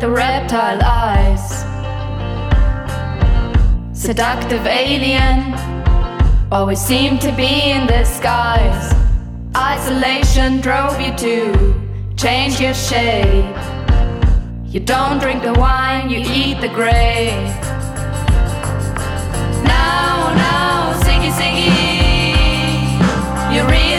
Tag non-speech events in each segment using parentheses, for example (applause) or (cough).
The reptile eyes. Seductive alien, always seem to be in disguise. Isolation drove you to change your shape. You don't drink the wine, you eat the grape. Now, now, Ziggy Ziggy, you really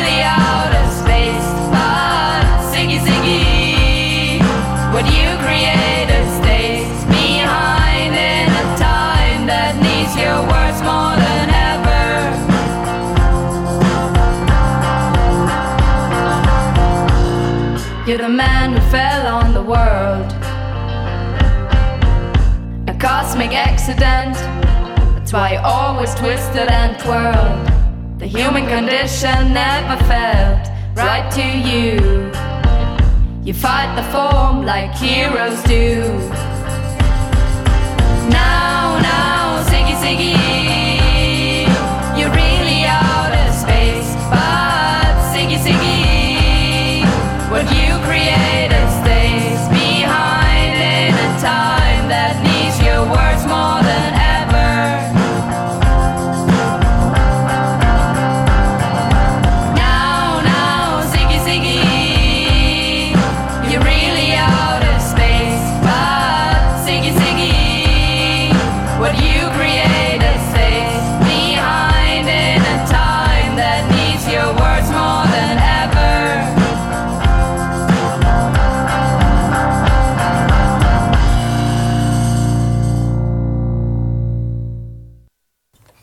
accident. That's why you always twisted and twirled. The human condition never felt right to you. You fight the form like heroes do. Now, now, Ziggy Ziggy,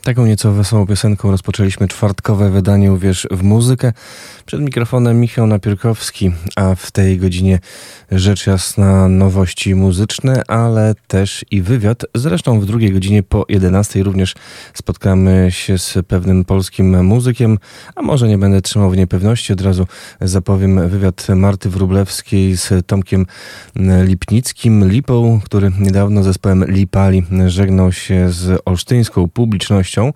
Taką nieco wesołą piosenką rozpoczęliśmy czwartkowe wydanie Uwierz w muzykę. Przed mikrofonem Michał Napierkowski, a w tej godzinie rzecz jasna nowości muzyczne, ale też i wywiad. Zresztą w drugiej godzinie po 11 również spotkamy się z pewnym polskim muzykiem, a może nie będę trzymał w niepewności, od razu zapowiem wywiad Marty Wrublewskiej z Tomkiem Lipnickim, Lipą, który niedawno zespołem Lipali żegnał się z olsztyńską publicznością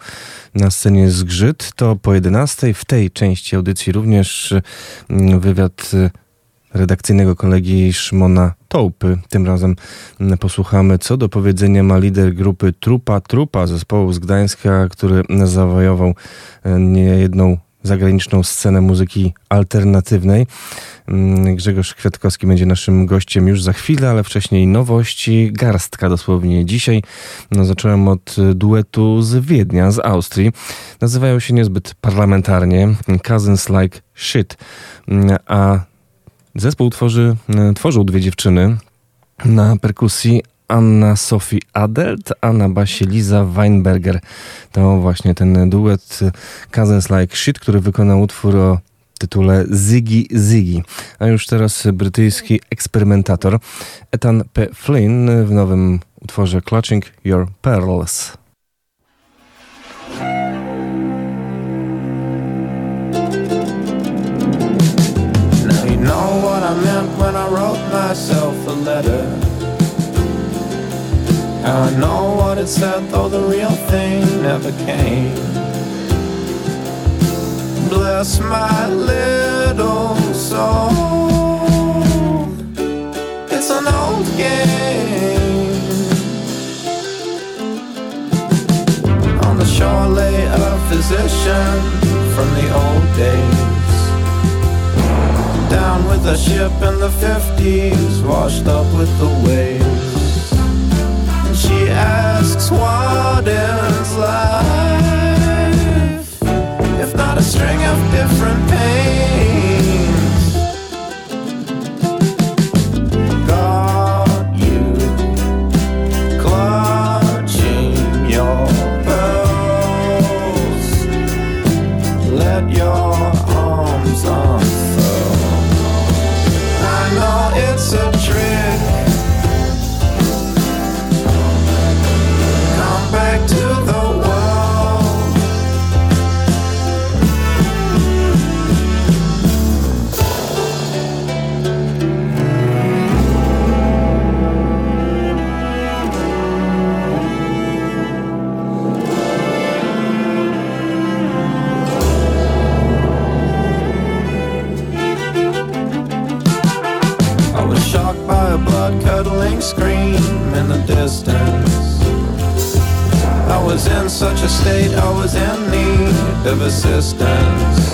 na scenie Zgrzyt. To po 11 w tej części audycji również wywiad redakcyjnego kolegi Szymona Tołpy. Tym razem posłuchamy, co do powiedzenia ma lider grupy Trupa Trupa, zespołu z Gdańska, który zawojował niejedną zagraniczną scenę muzyki alternatywnej. Grzegorz Kwiatkowski będzie naszym gościem już za chwilę, ale wcześniej nowości, garstka dosłownie dzisiaj. No, zacząłem od duetu z Wiednia, z Austrii. Nazywają się niezbyt parlamentarnie Cousins Like Shit, a zespół tworzy, tworzą dwie dziewczyny na perkusji Anna Sophie Adelt, a na basie Liza Weinberger. To właśnie ten duet Cousins Like Shit, który wykonał utwór o tytule Ziggy Ziggy. A już teraz brytyjski eksperymentator Ethan P. Flynn w nowym utworze Clutching Your Pearls. Myself a letter. Now I know what it said, though the real thing never came. Bless my little soul. It's an old game. On the shore lay a physician from the old days. Down with a ship in the 50s, washed up with the waves. And she asks, What is life? If not a string of different pains. Curdling scream in the distance. I was in such a state, I was in need of assistance.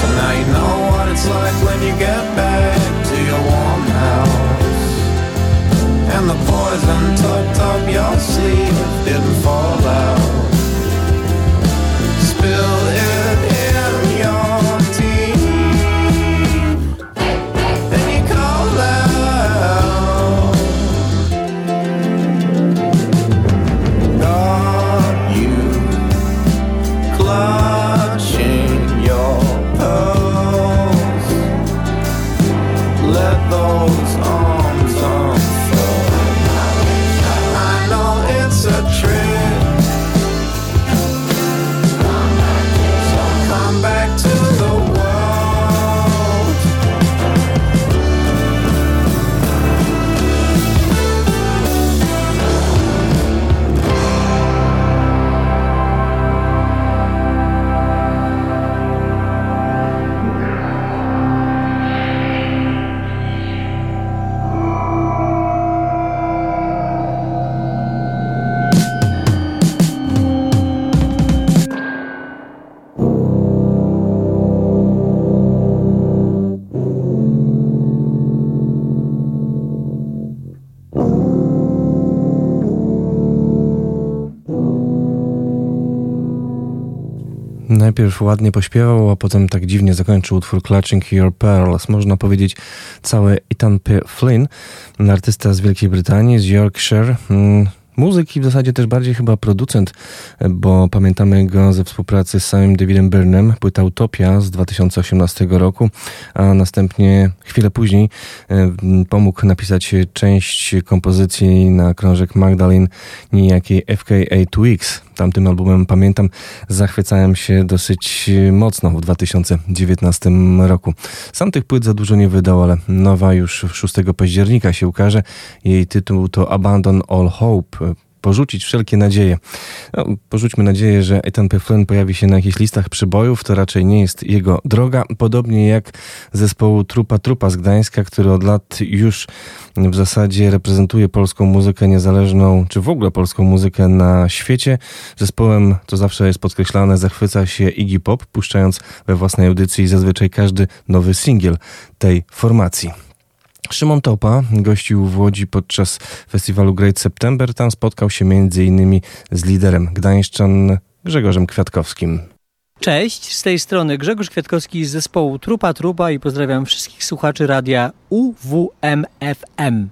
So now you know what it's like when you get back to your warm house. And the poison tucked up your sleeve didn't fall out. Spill it Najpierw ładnie pośpiewał, a potem tak dziwnie zakończył utwór Clutching Your Pearls. Można powiedzieć cały Ethan P. Flynn, artysta z Wielkiej Brytanii, z Yorkshire. Mm, Muzyk i w zasadzie też bardziej chyba producent, bo pamiętamy go ze współpracy z samym Davidem Byrnem, płyta Utopia z 2018 roku, a następnie chwilę później e, pomógł napisać część kompozycji na krążek Magdalene niejakiej FKA Twix. Tamtym albumem, pamiętam, zachwycałem się dosyć mocno w 2019 roku. Sam tych płyt za dużo nie wydał, ale nowa już 6 października się ukaże. Jej tytuł to Abandon All Hope porzucić wszelkie nadzieje. No, porzućmy nadzieję, że Ethan P. Flynn pojawi się na jakichś listach przybojów. To raczej nie jest jego droga. Podobnie jak zespołu Trupa Trupa z Gdańska, który od lat już w zasadzie reprezentuje polską muzykę niezależną, czy w ogóle polską muzykę na świecie. Zespołem, to zawsze jest podkreślane, zachwyca się Iggy Pop, puszczając we własnej audycji zazwyczaj każdy nowy singiel tej formacji. Szymon Topa gościł w Łodzi podczas festiwalu Great September. Tam spotkał się m.in. z liderem Gdańszczan Grzegorzem Kwiatkowskim. Cześć, z tej strony Grzegorz Kwiatkowski z zespołu Trupa Trupa i pozdrawiam wszystkich słuchaczy radia UWMFM.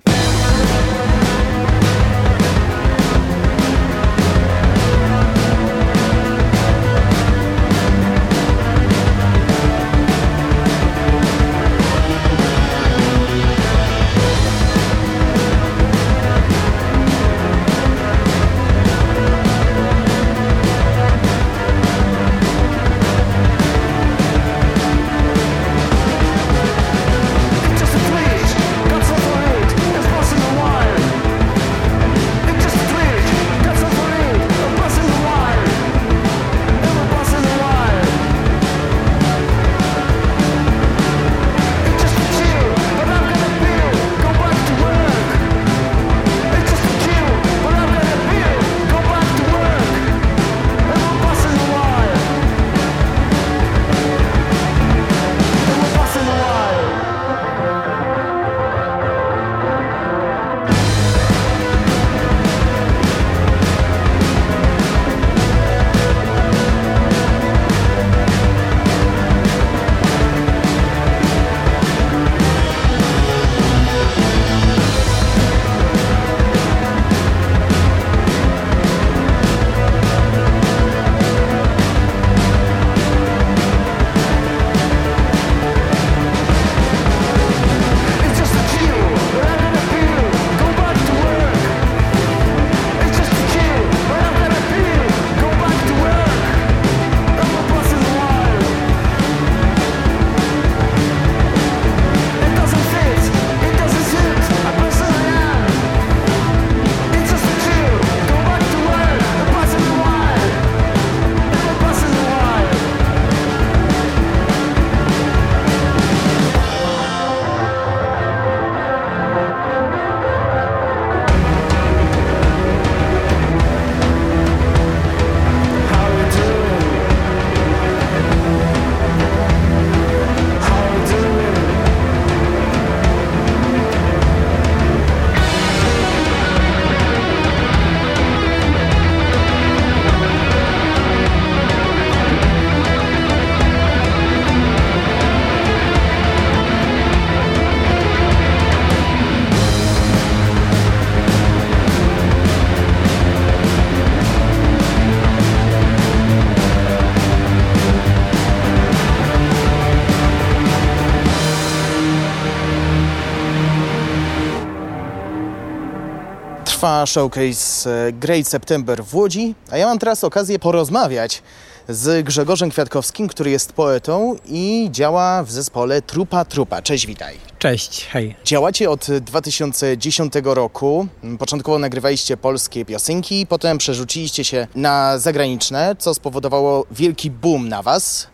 Showcase e, Great September w Łodzi, a ja mam teraz okazję porozmawiać z Grzegorzem Kwiatkowskim, który jest poetą i działa w zespole Trupa Trupa. Cześć, witaj. Cześć, hej. Działacie od 2010 roku. Początkowo nagrywaliście polskie piosenki, potem przerzuciliście się na zagraniczne, co spowodowało wielki boom na was.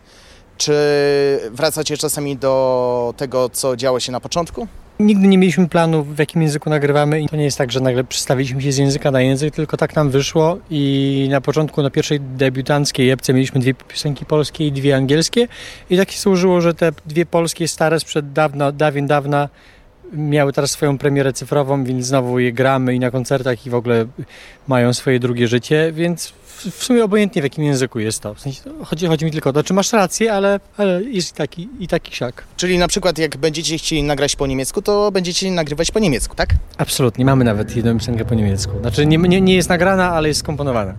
Czy wracacie czasami do tego, co działo się na początku? Nigdy nie mieliśmy planu, w jakim języku nagrywamy i to nie jest tak, że nagle przestawiliśmy się z języka na język, tylko tak nam wyszło i na początku, na pierwszej debiutanckiej epce mieliśmy dwie piosenki polskie i dwie angielskie i tak się służyło, że te dwie polskie stare sprzed dawna, dawien dawna miały teraz swoją premierę cyfrową, więc znowu je gramy i na koncertach i w ogóle mają swoje drugie życie, więc w, sumie obojętnie w jakim języku jest to. W sensie, chodzi, chodzi mi tylko o to, czy masz rację, ale, ale jest i taki, i taki siak. Czyli na przykład jak będziecie chcieli nagrać po niemiecku, to będziecie nagrywać po niemiecku, tak? Absolutnie, mamy nawet jedną piosenkę po niemiecku. Znaczy nie, nie, nie jest nagrana, ale jest skomponowana.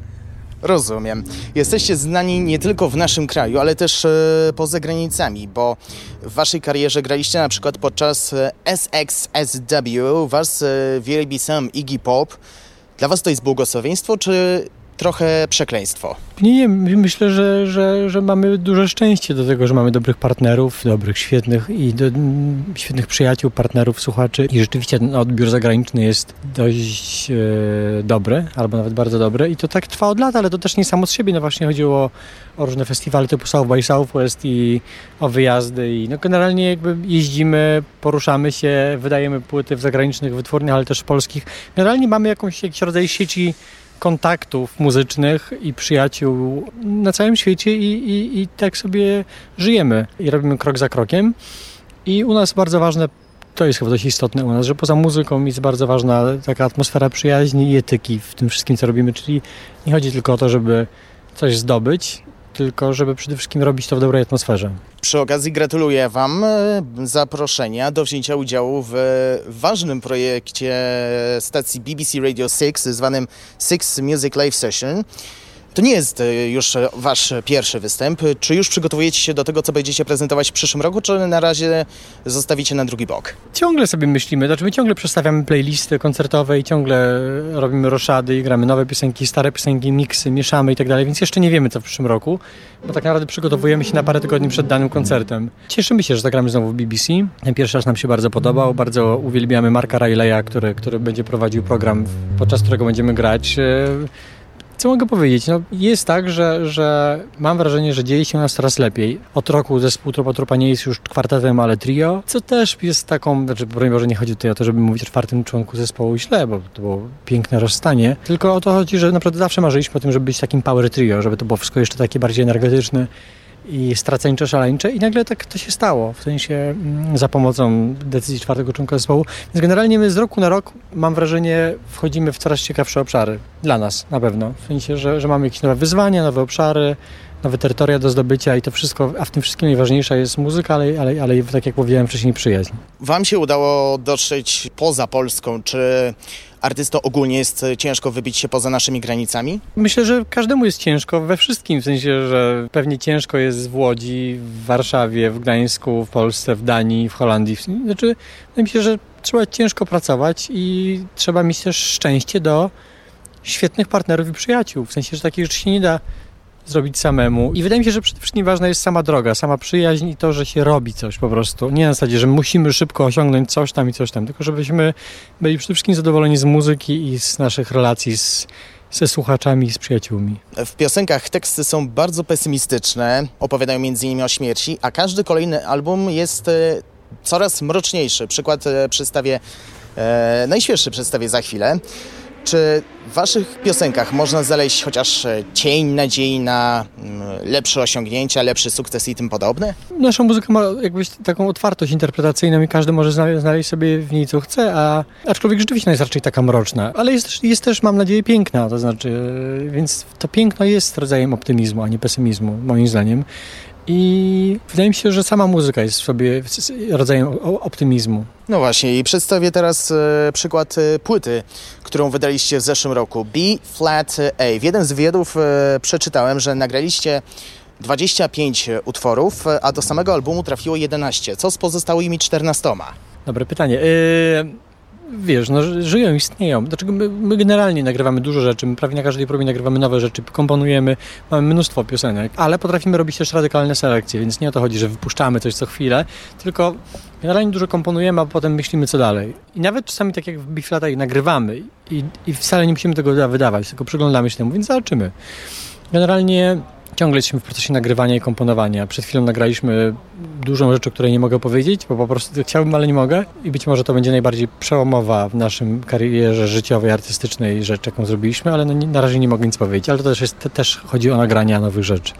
Rozumiem. Jesteście znani nie tylko w naszym kraju, ale też e, poza granicami, bo w waszej karierze graliście na przykład podczas e, SXSW, was e, wielbi sam Iggy Pop. Dla was to jest błogosławieństwo, czy trochę przekleństwo? Nie, nie, myślę, że, że, że mamy duże szczęście do tego, że mamy dobrych partnerów, dobrych, świetnych i do, świetnych przyjaciół, partnerów, słuchaczy i rzeczywiście ten odbiór zagraniczny jest dość e, dobry, albo nawet bardzo dobry i to tak trwa od lat, ale to też nie samo z siebie, no właśnie chodziło o, różne festiwale typu South by Southwest i o wyjazdy i no generalnie jakby jeździmy, poruszamy się, wydajemy płyty w zagranicznych wytwórniach, ale też polskich. Generalnie mamy jakąś, jakiś rodzaj sieci kontaktów muzycznych i przyjaciół na całym świecie i, i, i tak sobie żyjemy i robimy krok za krokiem. I u nas bardzo ważne, to jest chyba dość istotne u nas, że poza muzyką jest bardzo ważna taka atmosfera przyjaźni i etyki w tym wszystkim, co robimy, czyli nie chodzi tylko o to, żeby coś zdobyć, tylko żeby przede wszystkim robić to w dobrej atmosferze. Przy okazji gratuluję Wam e, zaproszenia do wzięcia udziału w ważnym projekcie stacji BBC Radio 6 zwanym Six Music Live Session. To nie jest e, już Wasz pierwszy występ. Czy już przygotowujecie się do tego, co będziecie prezentować w przyszłym roku, czy na razie zostawicie na drugi bok? Ciągle sobie myślimy, znaczy my ciągle przestawiamy playlisty koncertowe i ciągle robimy roszady i gramy nowe piosenki, stare piosenki, miksy, mieszamy i tak dalej, więc jeszcze nie wiemy co w przyszłym roku, bo tak naprawdę przygotowujemy się na parę tygodni przed danym koncertem. Cieszymy się, że zagramy znowu w BBC. Ten pierwszy raz nam się bardzo podobał, bardzo uwielbiamy Marka Rileya, który, który będzie prowadził program, podczas którego będziemy grać. Co mogę powiedzieć? No, jest tak, że, że mam wrażenie, że dzieje się u nas coraz lepiej. Od roku zespół Trupa Trupa nie jest już kwartetem, ale trio, co też jest taką, znaczy broń Boże nie chodzi tutaj o to, żeby mówić o czwartym członku zespołu źle, bo to było piękne rozstanie, tylko o to chodzi, że naprawdę zawsze marzyliśmy o tym, żeby być takim power trio, żeby to było wszystko jeszcze takie bardziej energetyczne i straceńcze, szaleńcze i nagle tak to się stało, w sensie mm, za pomocą decyzji czwartego członka zespołu. Więc generalnie my z roku na rok, mam wrażenie, wchodzimy w coraz ciekawsze obszary. Dla nas na pewno. W sensie, że, że mamy jakieś nowe wyzwania, nowe obszary, nowe terytoria do zdobycia i to wszystko, a w tym wszystkim najważniejsza jest muzyka, ale, ale, ale tak jak powiedziałem wcześniej, przyjaźń. Wam się udało dotrzeć poza Polską. Czy artystom ogólnie jest ciężko wybić się poza naszymi granicami? Myślę, że każdemu jest ciężko we wszystkim, w sensie, że pewnie ciężko jest w Łodzi, w Warszawie, w Gdańsku, w Polsce, w Danii, w Holandii. Znaczy, myślę, że trzeba ciężko pracować i trzeba mieć też szczęście do świetnych partnerów i przyjaciół. W sensie, że takich rzeczy się nie da zrobić samemu. I wydaje mi się, że przede wszystkim ważna jest sama droga, sama przyjaźń i to, że się robi coś po prostu. Nie na zasadzie, że musimy szybko osiągnąć coś tam i coś tam, tylko żebyśmy byli przede wszystkim zadowoleni z muzyki i z naszych relacji z, ze słuchaczami i z przyjaciółmi. W piosenkach teksty są bardzo pesymistyczne, opowiadają m.in. o śmierci, a każdy kolejny album jest e, coraz mroczniejszy. Przykład e, przedstawię, e, najświeższy przedstawię za chwilę. Czy w waszych piosenkach można znaleźć chociaż e, cień nadziei na mm, lepsze osiągnięcia, lepszy sukces i tym podobne? Nasza muzyka ma jakbyś taką otwartość interpretacyjną i każdy może znale- znaleźć sobie w niej co chce, a aczkolwiek rzeczywiście jest raczej taka mroczna, ale jest, też- jest też, mam nadzieję, piękna, to znaczy, e, więc to piękno jest rodzajem optymizmu, a nie pesymizmu, moim zdaniem. I wydaje mi się, że sama muzyka jest w sobie rodzajem optymizmu. No właśnie i przedstawię teraz e, przykład płyty, którą wydaliście w zeszłym roku. B Flat A. W jeden z wywiadów e, przeczytałem, że nagraliście 25 utworów, e, a do samego albumu trafiło 11. Co z pozostałymi 14? Dobre pytanie. Yy, wiesz, no, ży- żyją, istnieją. Dlaczego my, my generalnie nagrywamy dużo rzeczy, my prawie na każdej próbie nagrywamy nowe rzeczy, komponujemy, mamy mnóstwo piosenek, ale potrafimy robić też radykalne selekcje, więc nie o to chodzi, że wypuszczamy coś co chwilę, tylko generalnie dużo komponujemy, a potem myślimy co dalej. I nawet czasami tak jak w Biflatach nagrywamy i, i wcale nie musimy tego wydawać, tylko przyglądamy się temu, więc zobaczymy. Generalnie ciągle jesteśmy w procesie nagrywania i komponowania. Przed chwilą nagraliśmy dużą rzecz, o której nie mogę powiedzieć, bo po prostu chciałbym, ale nie mogę. I być może to będzie najbardziej przełomowa w naszym karierze życiowej, artystycznej rzecz, jaką zrobiliśmy, ale no, na razie nie mogę nic powiedzieć. Ale to też, jest, też chodzi o nagrania nowych rzeczy.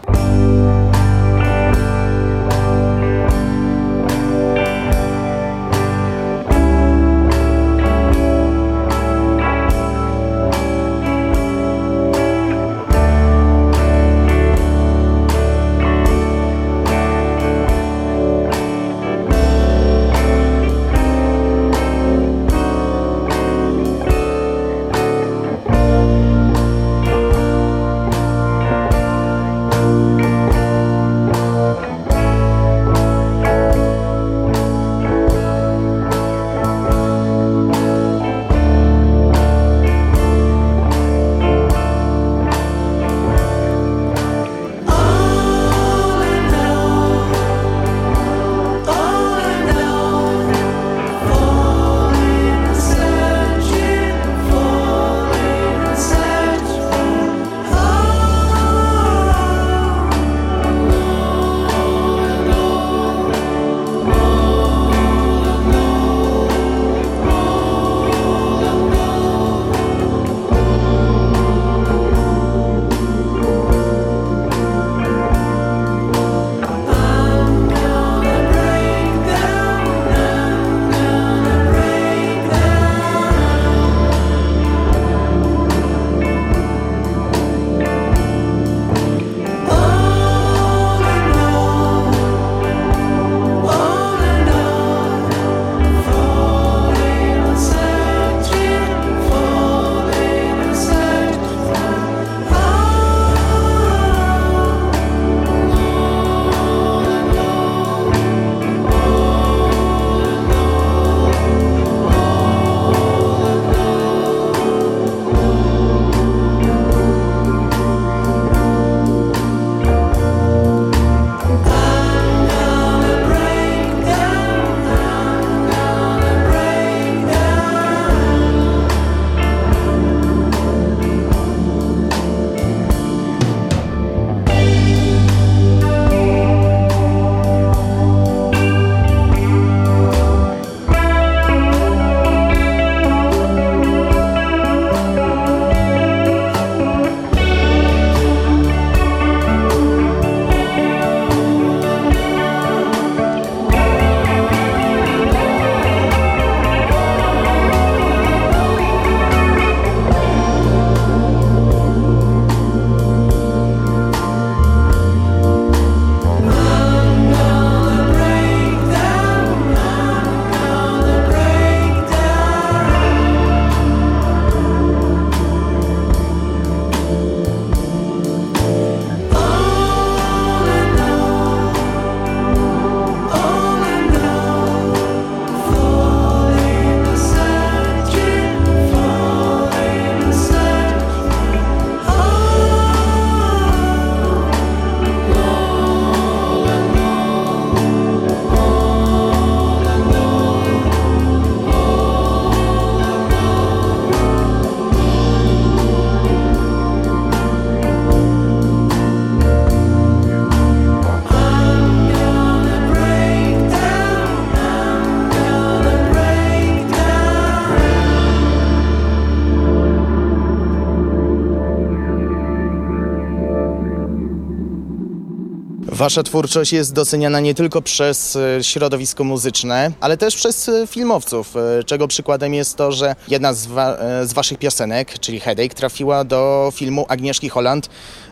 Wasza twórczość jest doceniana nie tylko przez e, środowisko muzyczne, ale też przez e, filmowców, e, czego przykładem jest to, że jedna z, wa- z waszych piosenek, czyli Headache, trafiła do filmu Agnieszki Holland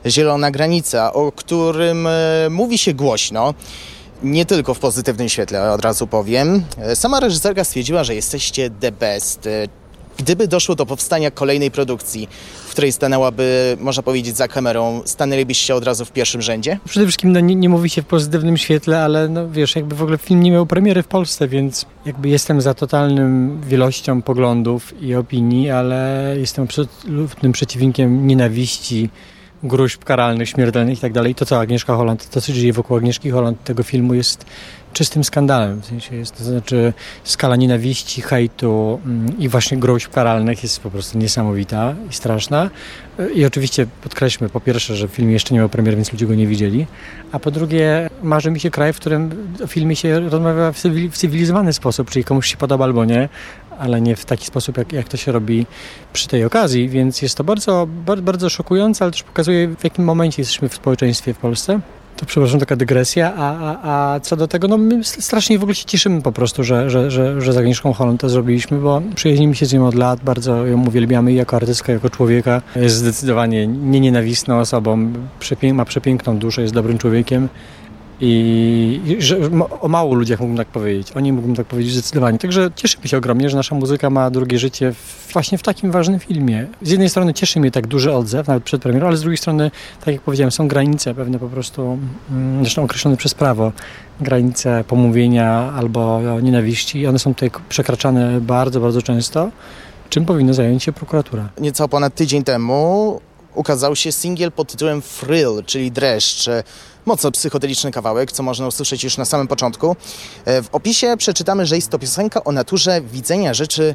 Zielona Granica, o którym mówi się głośno. Nie tylko w pozytywnym świetle, od razu powiem. Sama reżyserka stwierdziła, że jesteście the best. Gdyby doszło do powstania kolejnej produkcji, w której stanęłaby, można powiedzieć, za kamerą, stanęlibyście od razu w pierwszym rzędzie? Przede wszystkim no, nie, nie mówi się w pozytywnym świetle, ale no, wiesz, jakby w ogóle film nie miał premiery w Polsce, więc jakby jestem za totalnym wielością poglądów i opinii, ale jestem absolutnym przeciwnikiem nienawiści, gruźb karalnych, śmiertelnych i tak dalej. To co Agnieszka Holland, to co dzieje wokół Agnieszki Holland tego filmu jest czystym skandalem. W sensie jest, to znaczy skala nienawiści, hejtu mm, i właśnie gruźb karalnych jest po prostu niesamowita i straszna. I oczywiście podkreślmy po pierwsze, że film jeszcze nie miał premier, więc ludzie go nie widzieli, a po drugie marzy mi się kraj, w którym o filmie się rozmawia w cywilizowany sposób, czyli komuś się podoba albo nie, ale nie w taki sposób, jak, jak to się robi przy tej okazji, więc jest to bardzo, bardzo, bardzo szokujące, ale też pokazuje, w jakim momencie jesteśmy w społeczeństwie w Polsce. To przepraszam, taka dygresja, a, a, a co do tego, no my strasznie w ogóle się cieszymy po prostu, że, że, że, że z Agnieszką Holland to zrobiliśmy, bo przyjaźnimy się z nią od lat, bardzo ją uwielbiamy i jako artystka, jako człowieka. Jest zdecydowanie nie nienawistną osobą, przepię- ma przepiękną duszę, jest dobrym człowiekiem i że o mało ludziach mógłbym tak powiedzieć. O niej mógłbym tak powiedzieć zdecydowanie. Także cieszymy się ogromnie, że nasza muzyka ma drugie życie w, właśnie w takim ważnym filmie. Z jednej strony cieszy mnie tak duży odzew, nawet przed premierą, ale z drugiej strony, tak jak powiedziałem, są granice pewne po prostu, mm, zresztą określone przez prawo, granice pomówienia albo nienawiści one są tutaj przekraczane bardzo, bardzo często, czym powinna zająć się prokuratura. Nieco ponad tydzień temu ukazał się singiel pod tytułem Thrill, czyli dreszcz. Mocno psychodeliczny kawałek, co można usłyszeć już na samym początku. E, W opisie przeczytamy, że jest to piosenka o naturze widzenia rzeczy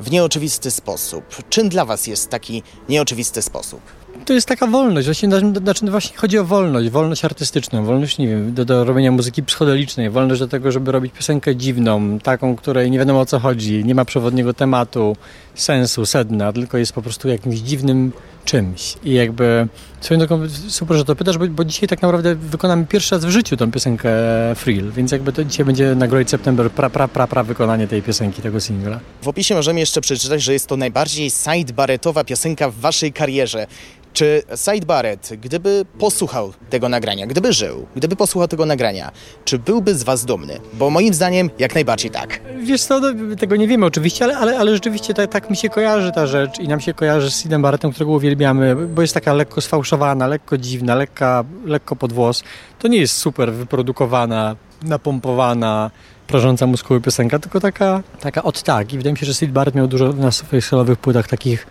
w nieoczywisty sposób. Czym dla Was jest taki nieoczywisty sposób? To jest taka wolność, właśnie, znaczy właśnie chodzi o wolność, wolność artystyczną, wolność, nie wiem, do, do robienia muzyki psychodelicznej, wolność do tego, żeby robić piosenkę dziwną, taką, której nie wiadomo o co chodzi, nie ma przewodniego tematu, sensu, sedna, tylko jest po prostu jakimś dziwnym czymś. I jakby swoją drogą super, że to pytasz, bo, bo dzisiaj tak naprawdę wykonamy pierwszy raz w życiu tą piosenkę Frill, więc jakby to dzisiaj będzie na Great September pra, pra, pra, pra wykonanie tej piosenki, tego singla. W opisie możemy jeszcze przeczytać, że jest to najbardziej Side Barrettowa piosenka w Waszej karierze. Czy Side Barrett, gdyby posłuchał tego nagrania, gdyby żył, gdyby posłuchał tego nagrania, czy byłby z Was dumny? Bo moim zdaniem jak najbardziej tak. Wiesz co, no, tego nie wiemy oczywiście, ale, ale, ale rzeczywiście tak, tak mi się kojarzy ta rzecz i nam się kojarzy z Sidem Barrettem, którego uwielbiamy, bo jest taka lekko sfałszowana, lekko dziwna, lekka, lekko pod włos. To nie jest super wyprodukowana, napompowana, prożąca muskuły piosenka, tylko taka, taka od tak. I wydaje mi się, że Sid Barrett miał dużo na swoich solowych płytach takich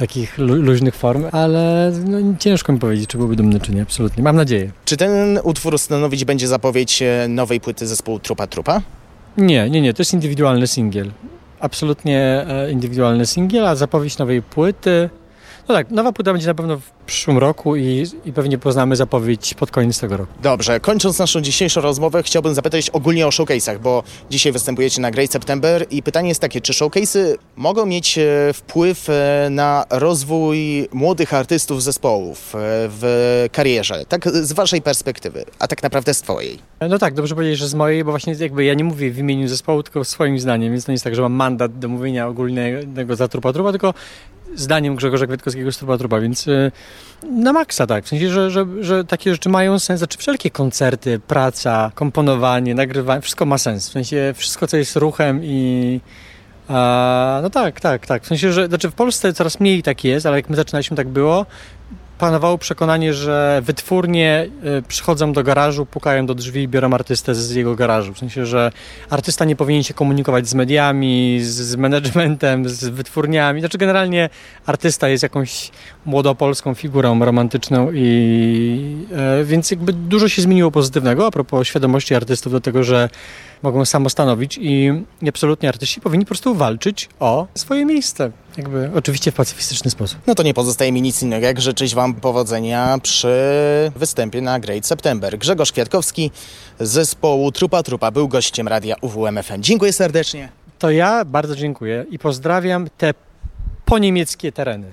takich lu- luźnych form, ale no, ciężko mi powiedzieć, czy byłby dumny, czy nie, absolutnie. Mam nadzieję. Czy ten utwór stanowić będzie zapowiedź e, nowej płyty zespołu Trupa Trupa? Nie, nie, nie, to jest indywidualny singiel. Absolutnie e, indywidualny singiel, a zapowiedź nowej płyty. No tak, nowa płyta będzie na pewno w przyszłym roku i, i pewnie poznamy zapowiedź pod koniec tego roku. Dobrze, kończąc naszą dzisiejszą rozmowę, chciałbym zapytać ogólnie o showcase'ach, bo dzisiaj występujecie na Great September i pytanie jest takie, czy showcase'y mogą mieć e, wpływ e, na rozwój młodych artystów zespołów e, w karierze, tak z waszej perspektywy, a tak naprawdę z twojej? No tak, dobrze powiedzieć, że z mojej, bo właśnie jakby ja nie mówię w imieniu zespołu, tylko swoim zdaniem, więc to nie jest tak, że mam mandat do mówienia ogólnego za trupa trupa, tylko zdaniem Grzegorza Kwiatkowskiego z trupa więc y, na maksa tak, w sensie, że, że, że takie rzeczy mają sens, znaczy wszelkie koncerty, praca, komponowanie, nagrywanie, wszystko ma sens, w sensie wszystko, co jest ruchem i no tak, tak, tak, w sensie, że znaczy w Polsce coraz mniej tak jest, ale jak my zaczynaliśmy tak było, panowało przekonanie, że wytwórnie y, przychodzą do garażu, pukają do drzwi i biorą artystę z jego garażu. W sensie, że artysta nie powinien się komunikować z mediami, z, managementem, z wytwórniami. Znaczy generalnie artysta jest jakąś młodopolską figurą romantyczną i e, więc jakby dużo się zmieniło pozytywnego a propos świadomości artystów do tego, że mogą samostanowić i absolutnie artyści powinni po prostu walczyć o swoje miejsce. Jakby oczywiście w pacyfistyczny sposób. No to nie pozostaje mi nic innego, jak życzyć wam powodzenia przy występie na Great September. Grzegorz Kwiatkowski z zespołu Trupa Trupa był gościem radia UWMFM. Dziękuję serdecznie. To ja bardzo dziękuję i pozdrawiam te poniemieckie tereny.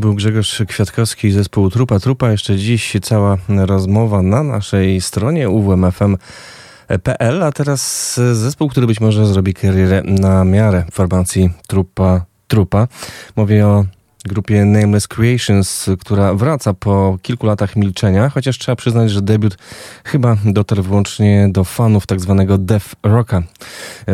Był Grzegorz Kwiatkowski, zespół Trupa Trupa. Jeszcze dziś cała rozmowa na naszej stronie uwmfm.pl, a teraz zespół, który być może zrobi karierę na miarę formacji Trupa Trupa. Mówię o grupie Nameless Creations, która wraca po kilku latach milczenia, chociaż trzeba przyznać, że debiut chyba dotarł wyłącznie do fanów tak zwanego death rocka.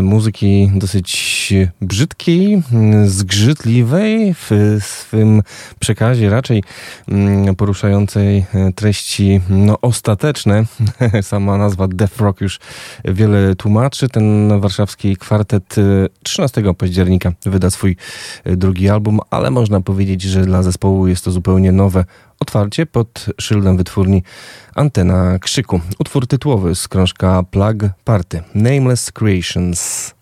Muzyki dosyć brzydkiej, zgrzytliwej w swym przekazie, raczej mm, poruszającej treści no, ostateczne. (laughs) Sama nazwa death rock już wiele tłumaczy. Ten warszawski kwartet 13 października wyda swój drugi album, ale można powiedzieć, powiedzieć, że dla zespołu jest to zupełnie nowe otwarcie pod szyldem wytwórni Antena Krzyku. Utwór tytułowy z krążka Plug Party Nameless Creations.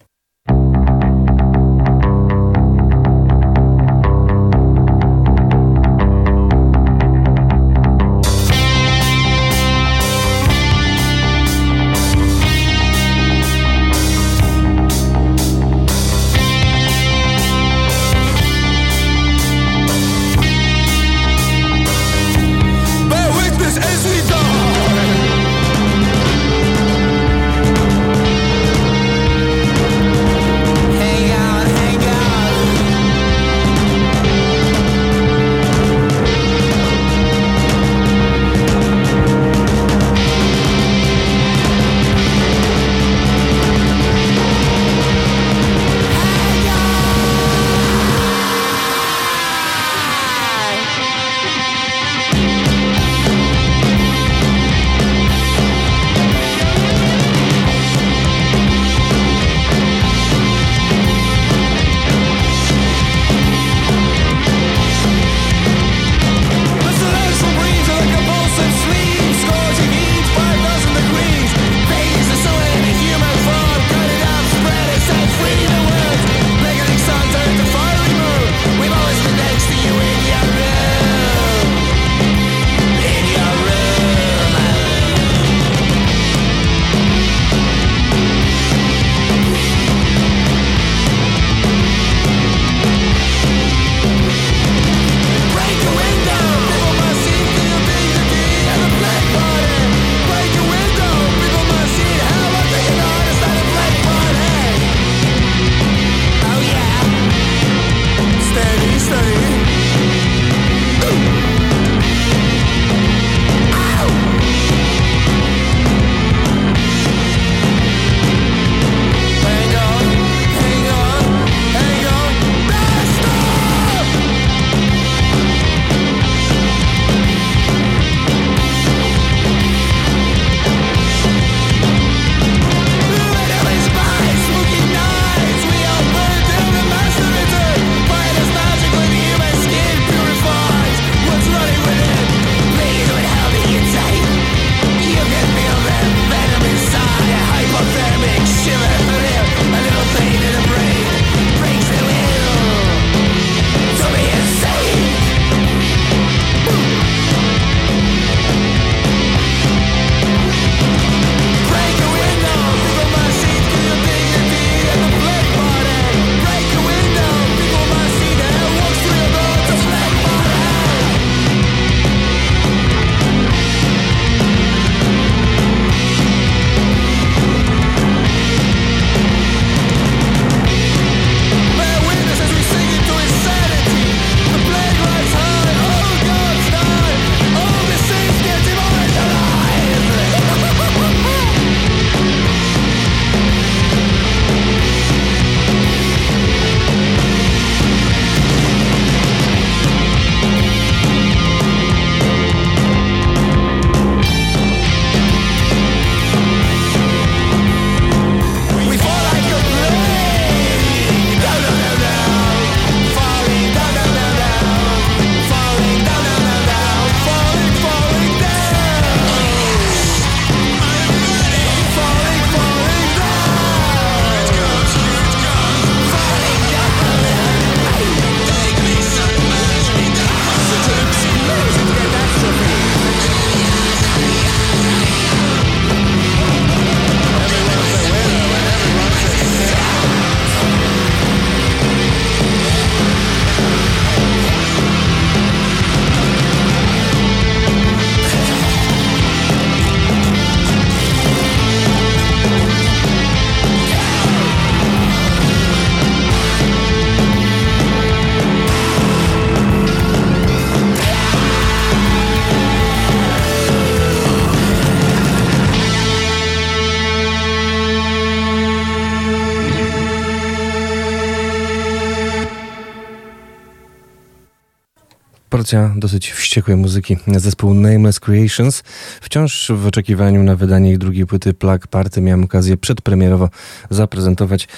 Porcja dosyć wściekłej muzyki. Zespół Nameless Creations. Wciąż w oczekiwaniu na wydanie ich drugiej płyty Plug Party miałem okazję przedpremierowo zaprezentować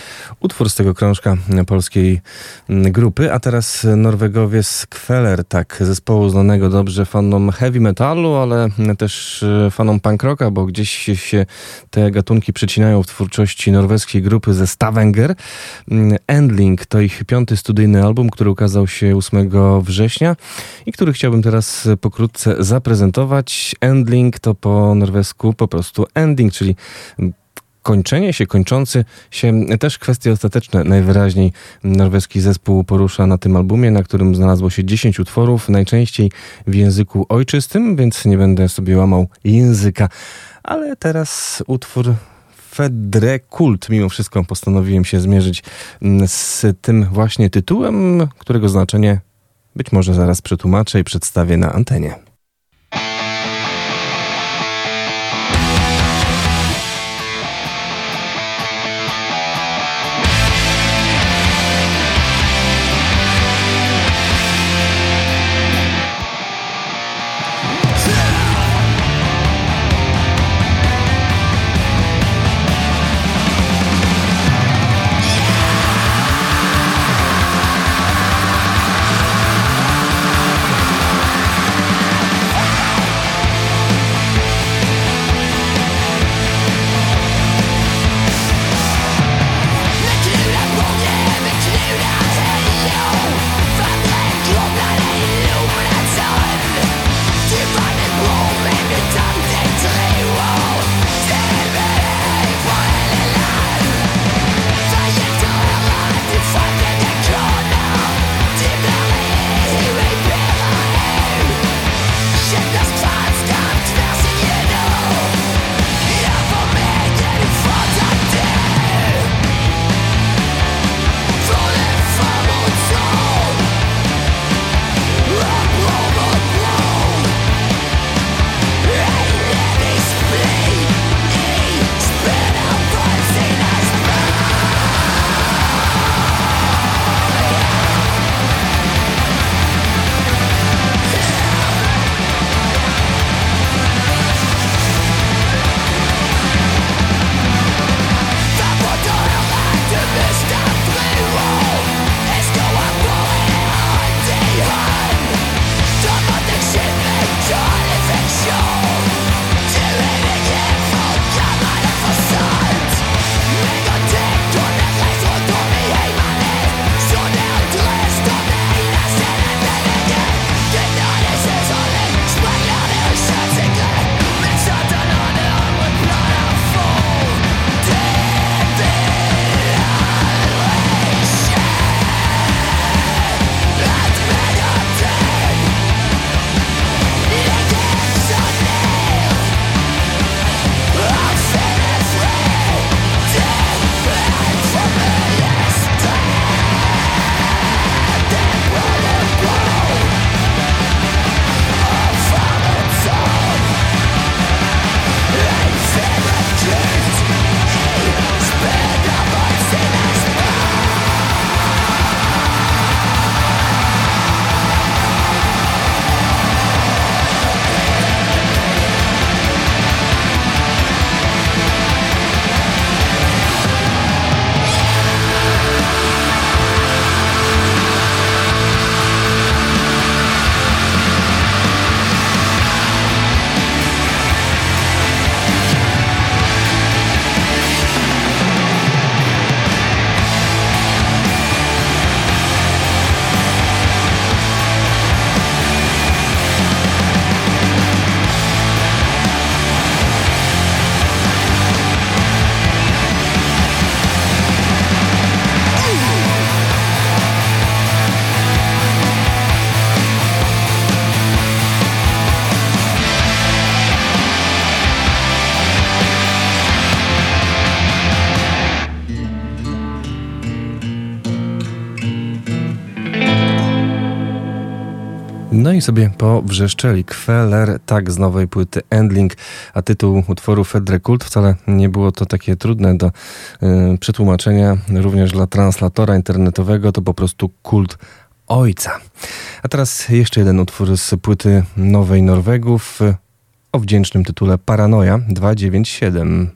utwór z tego krążka polskiej grupy. A teraz Norwegowie z Kveler, tak, zespołu znanego dobrze fanom heavy metalu, ale też e, fanom punk rocka, bo gdzieś się te gatunki przecinają w twórczości norweskiej grupy ze Stavanger. Endling to ich piąty studyjny album, który ukazał się 8 września i który chciałbym teraz pokrótce zaprezentować. Endling to po norwesku po prostu ending, czyli kończenie się, kończący się, też kwestie ostateczne najwyraźniej norweski zespół porusza na tym albumie, na którym znalazło się 10 utworów, najczęściej w języku ojczystym, więc nie będę sobie łamał języka. Ale teraz utwór Fedre Kult. Mimo wszystko postanowiłem się zmierzyć z tym właśnie tytułem, którego znaczenie być może zaraz przetłumaczę i przedstawię na antenie. I sobie powrzeszczeli Kweller, tak z nowej płyty Endling, a tytuł utworu Fedre Kult wcale nie było to takie trudne do y, przetłumaczenia, również dla translatora internetowego to po prostu kult ojca. A teraz jeszcze jeden utwór z płyty Nowej Norwegów o wdzięcznym tytule Paranoja 297.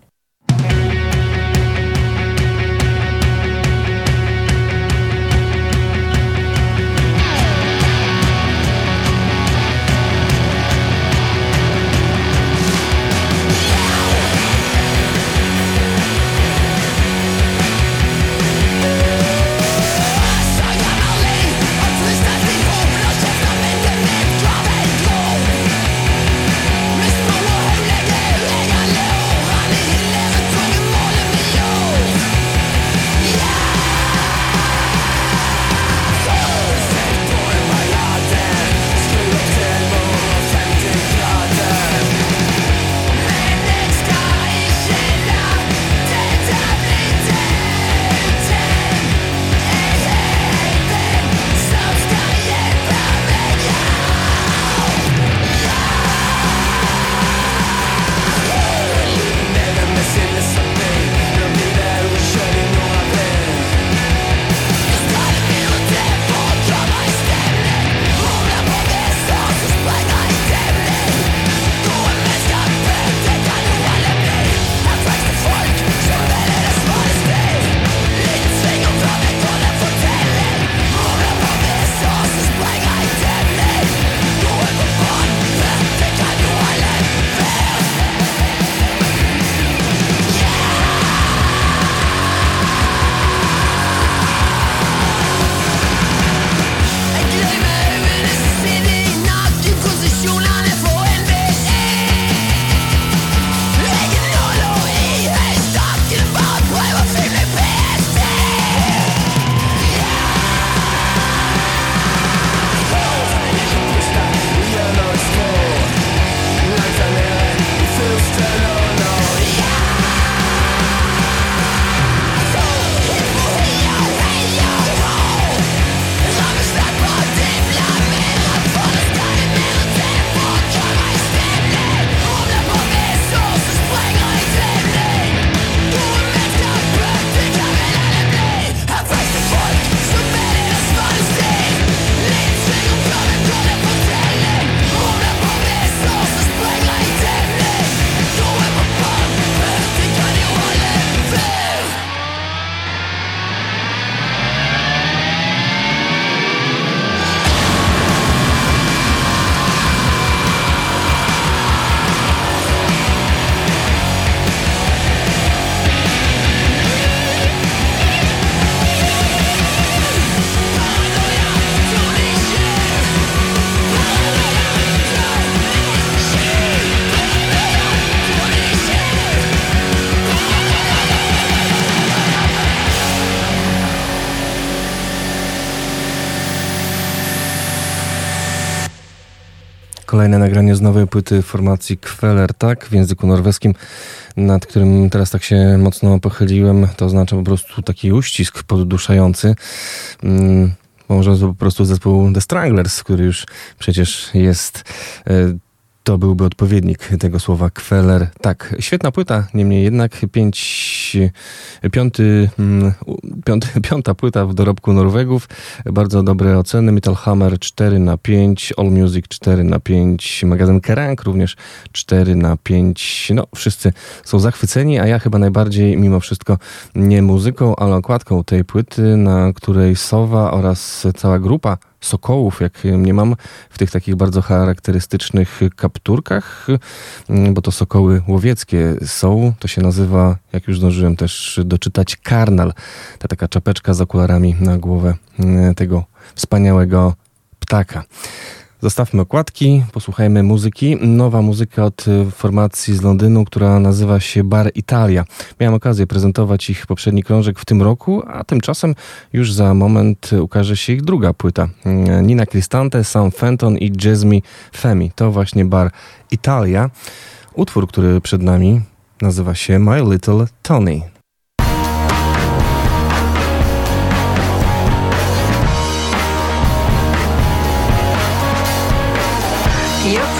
Kolejne nagranie z nowej płyty formacji Kweler, tak, w języku norweskim, nad którym teraz tak się mocno pochyliłem. To oznacza po prostu taki uścisk podduszający. Hmm, może to po prostu zespół The Stranglers, który już przecież jest y, to byłby odpowiednik tego słowa kweler. Tak, świetna płyta, niemniej jednak pięć, piąty, mm, piąty, (laughs) piąta płyta w dorobku Norwegów. Bardzo dobre oceny. Metal Hammer 4 na 5, All Music 4 na 5, magazyn Kerrang również 4 na 5. No, wszyscy są zachwyceni, a ja chyba najbardziej mimo wszystko nie muzyką, ale okładką tej płyty, na której Sowa oraz cała grupa sokołów, jak nie mam, w tych takich bardzo charakterystycznych kapturkach, mm, bo to sokoły łowieckie są. To się nazywa, jak już zdążyłem też doczytać, karnal. Ta taka czapeczka z okularami na głowę mm, tego wspaniałego ptaka. Zostawmy okładki, posłuchajmy muzyki. Nowa muzyka od y, formacji z Londynu, która nazywa się Bar Italia. Miałem okazję prezentować ich poprzedni krążek w tym roku, a tymczasem już za moment ukaże się ich druga płyta. Y, Nina Cristante, Sam Fenton i Jasmine Femi. To właśnie Bar Italia. Utwór, który przed nami nazywa się My Little Tony. Your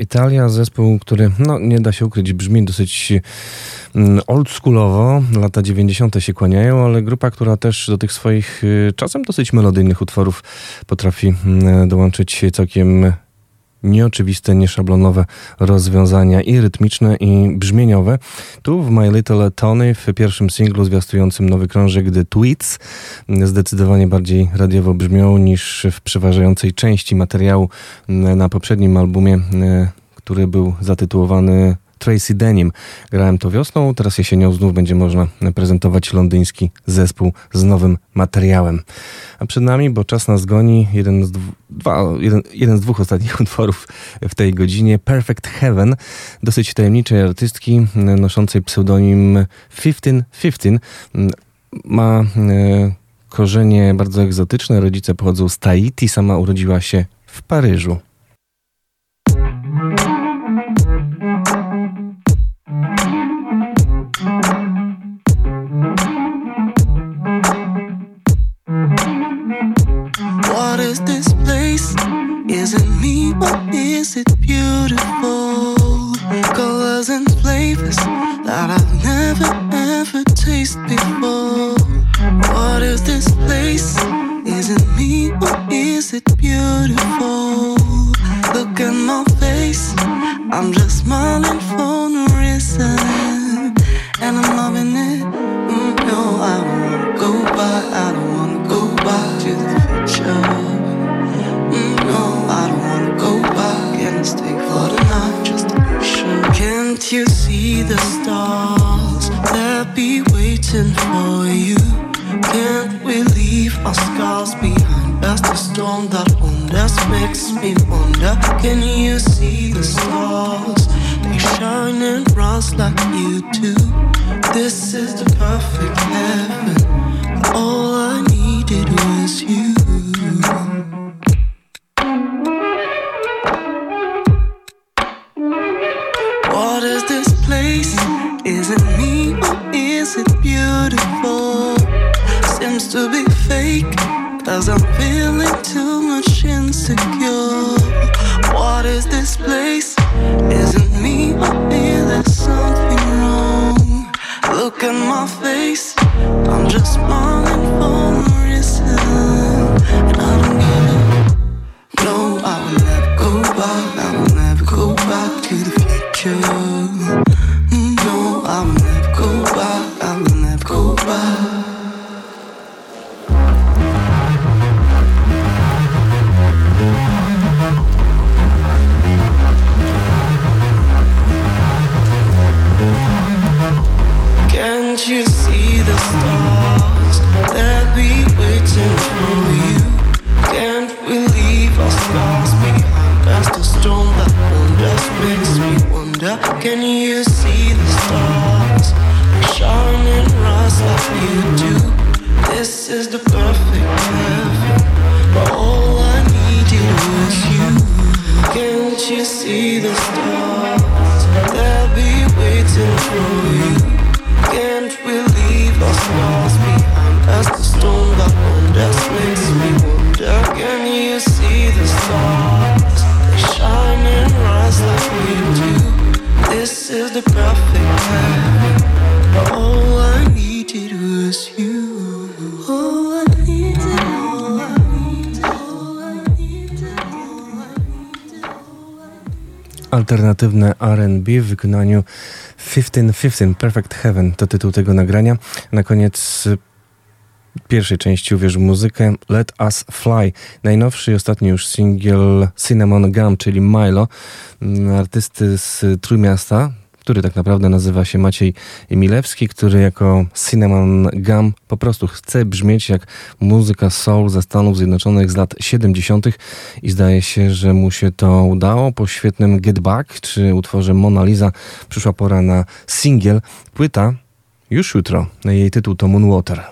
Italia, zespół, który, no nie da się ukryć, brzmi dosyć mm, oldschoolowo, lata 90. się kłaniają, ale grupa, która też do tych swoich y, czasem dosyć melodyjnych utworów potrafi mm, dołączyć całkiem nieoczywiste, nieszablonowe rozwiązania i rytmiczne, i brzmieniowe. Tu w My Little Tony, w pierwszym singlu zwiastującym nowy krążek The Tweets, zdecydowanie bardziej radiowo brzmią niż w przeważającej części materiału na poprzednim albumie, e, który był zatytułowany Tracy Denim. Grałem to wiosną, teraz jesienią znów będzie można prezentować londyński zespół z nowym materiałem. A przed nami, bo czas nas goni, jeden z, dwa, jeden, jeden z dwóch ostatnich (laughs) utworów w tej godzinie, Perfect Heaven, dosyć tajemniczej artystki noszącej pseudonim 1515. Ma e, korzenie bardzo egzotyczne, rodzice pochodzą z Tahiti, sama urodziła się w Paryżu. Is it me or is it beautiful? Colors and flavors that I've never ever tasted before. What is this place? Is it me or is it beautiful? Look at my face, I'm just smiling for no reason, and I'm loving it. Mm, no, I don't go back. I don't Can you see the stars? They shine and rise like you do. This is Alternatywne R&B w wykonaniu 1515 Perfect Heaven to tytuł tego nagrania. Na koniec pierwszej części uwierz w muzykę Let Us Fly. Najnowszy i ostatni już singiel Cinnamon Gum, czyli Milo, mm, artysty z Trójmiasta, który tak naprawdę nazywa się Maciej Milewski, który jako Cinnamon Gum po prostu chce brzmieć jak muzyka soul ze Stanów Zjednoczonych z lat 70. i zdaje się, że mu się to udało. Po świetnym Get Back czy utworze Mona Lisa przyszła pora na singiel. Płyta już jutro. Jej tytuł to Moonwater.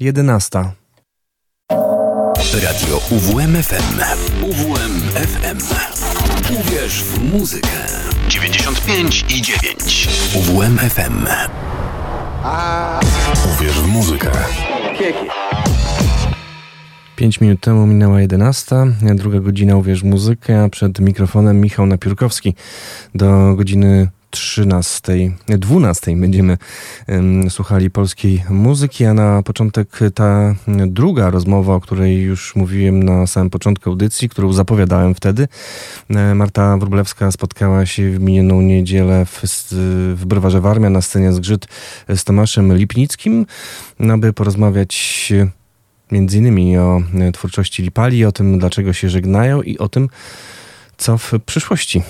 11. Radio UWMFM. UWMFM. Uwierz w muzykę. 95 i 9. UWMFM. Uwierz w muzykę. 5 minut temu minęła 11, druga godzina Uwierz w muzykę, a przed mikrofonem Michał Napiórkowski. Do godziny 13, 12 będziemy em, słuchali polskiej muzyki, a na początek ta druga rozmowa, o której już mówiłem na samym początku audycji, którą zapowiadałem wtedy. E, Marta Wróblewska spotkała się w minioną niedzielę w, w Browarze Warmia na scenie Zgrzyt z Tomaszem Lipnickim, aby porozmawiać między innymi o e, twórczości Lipali, o tym, dlaczego się żegnają i o tym, co w przyszłości.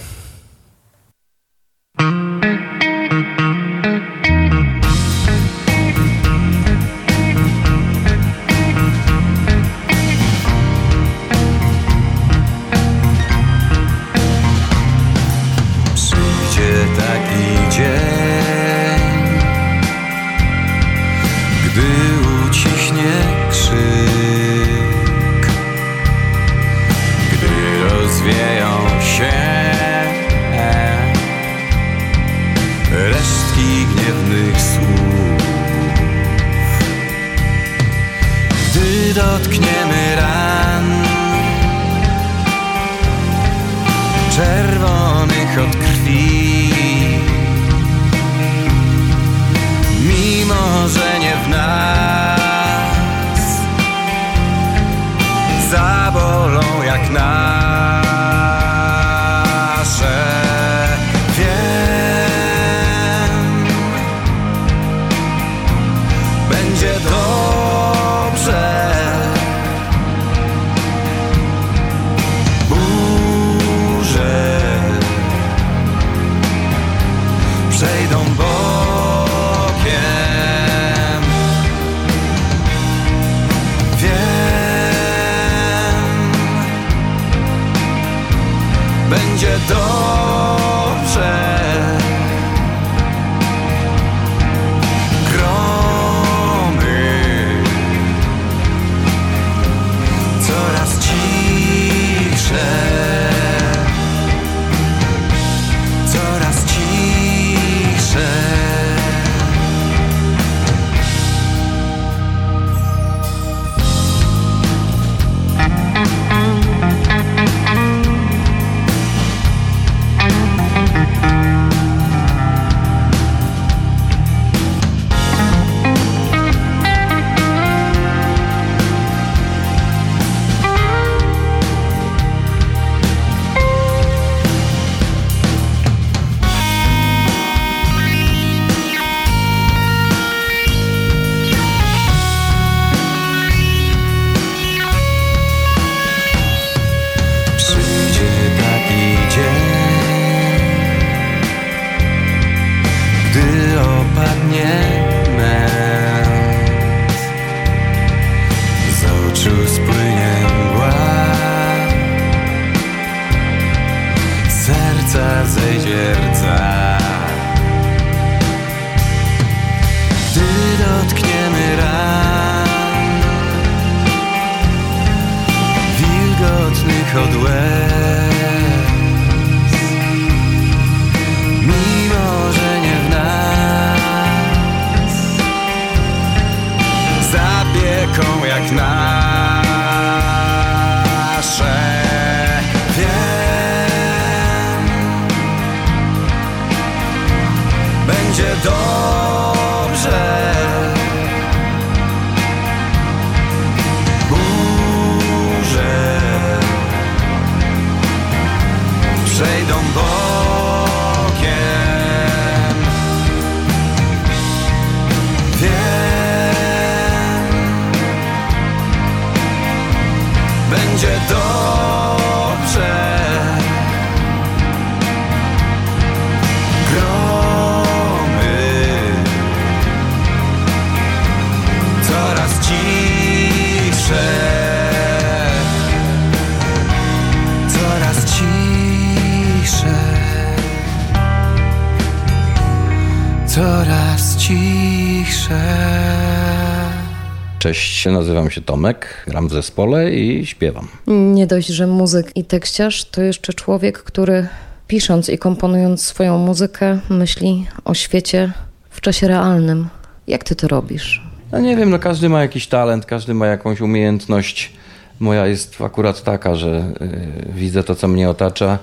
Cześć, nazywam się Tomek, gram w zespole i śpiewam. Nie dość, że muzyk i tekściarz, to jeszcze człowiek, który pisząc i komponując swoją muzykę, myśli o świecie w czasie realnym. Jak ty to robisz? No nie wiem, no każdy ma jakiś talent, każdy ma jakąś umiejętność. Moja jest akurat taka, że y, widzę to, co mnie otacza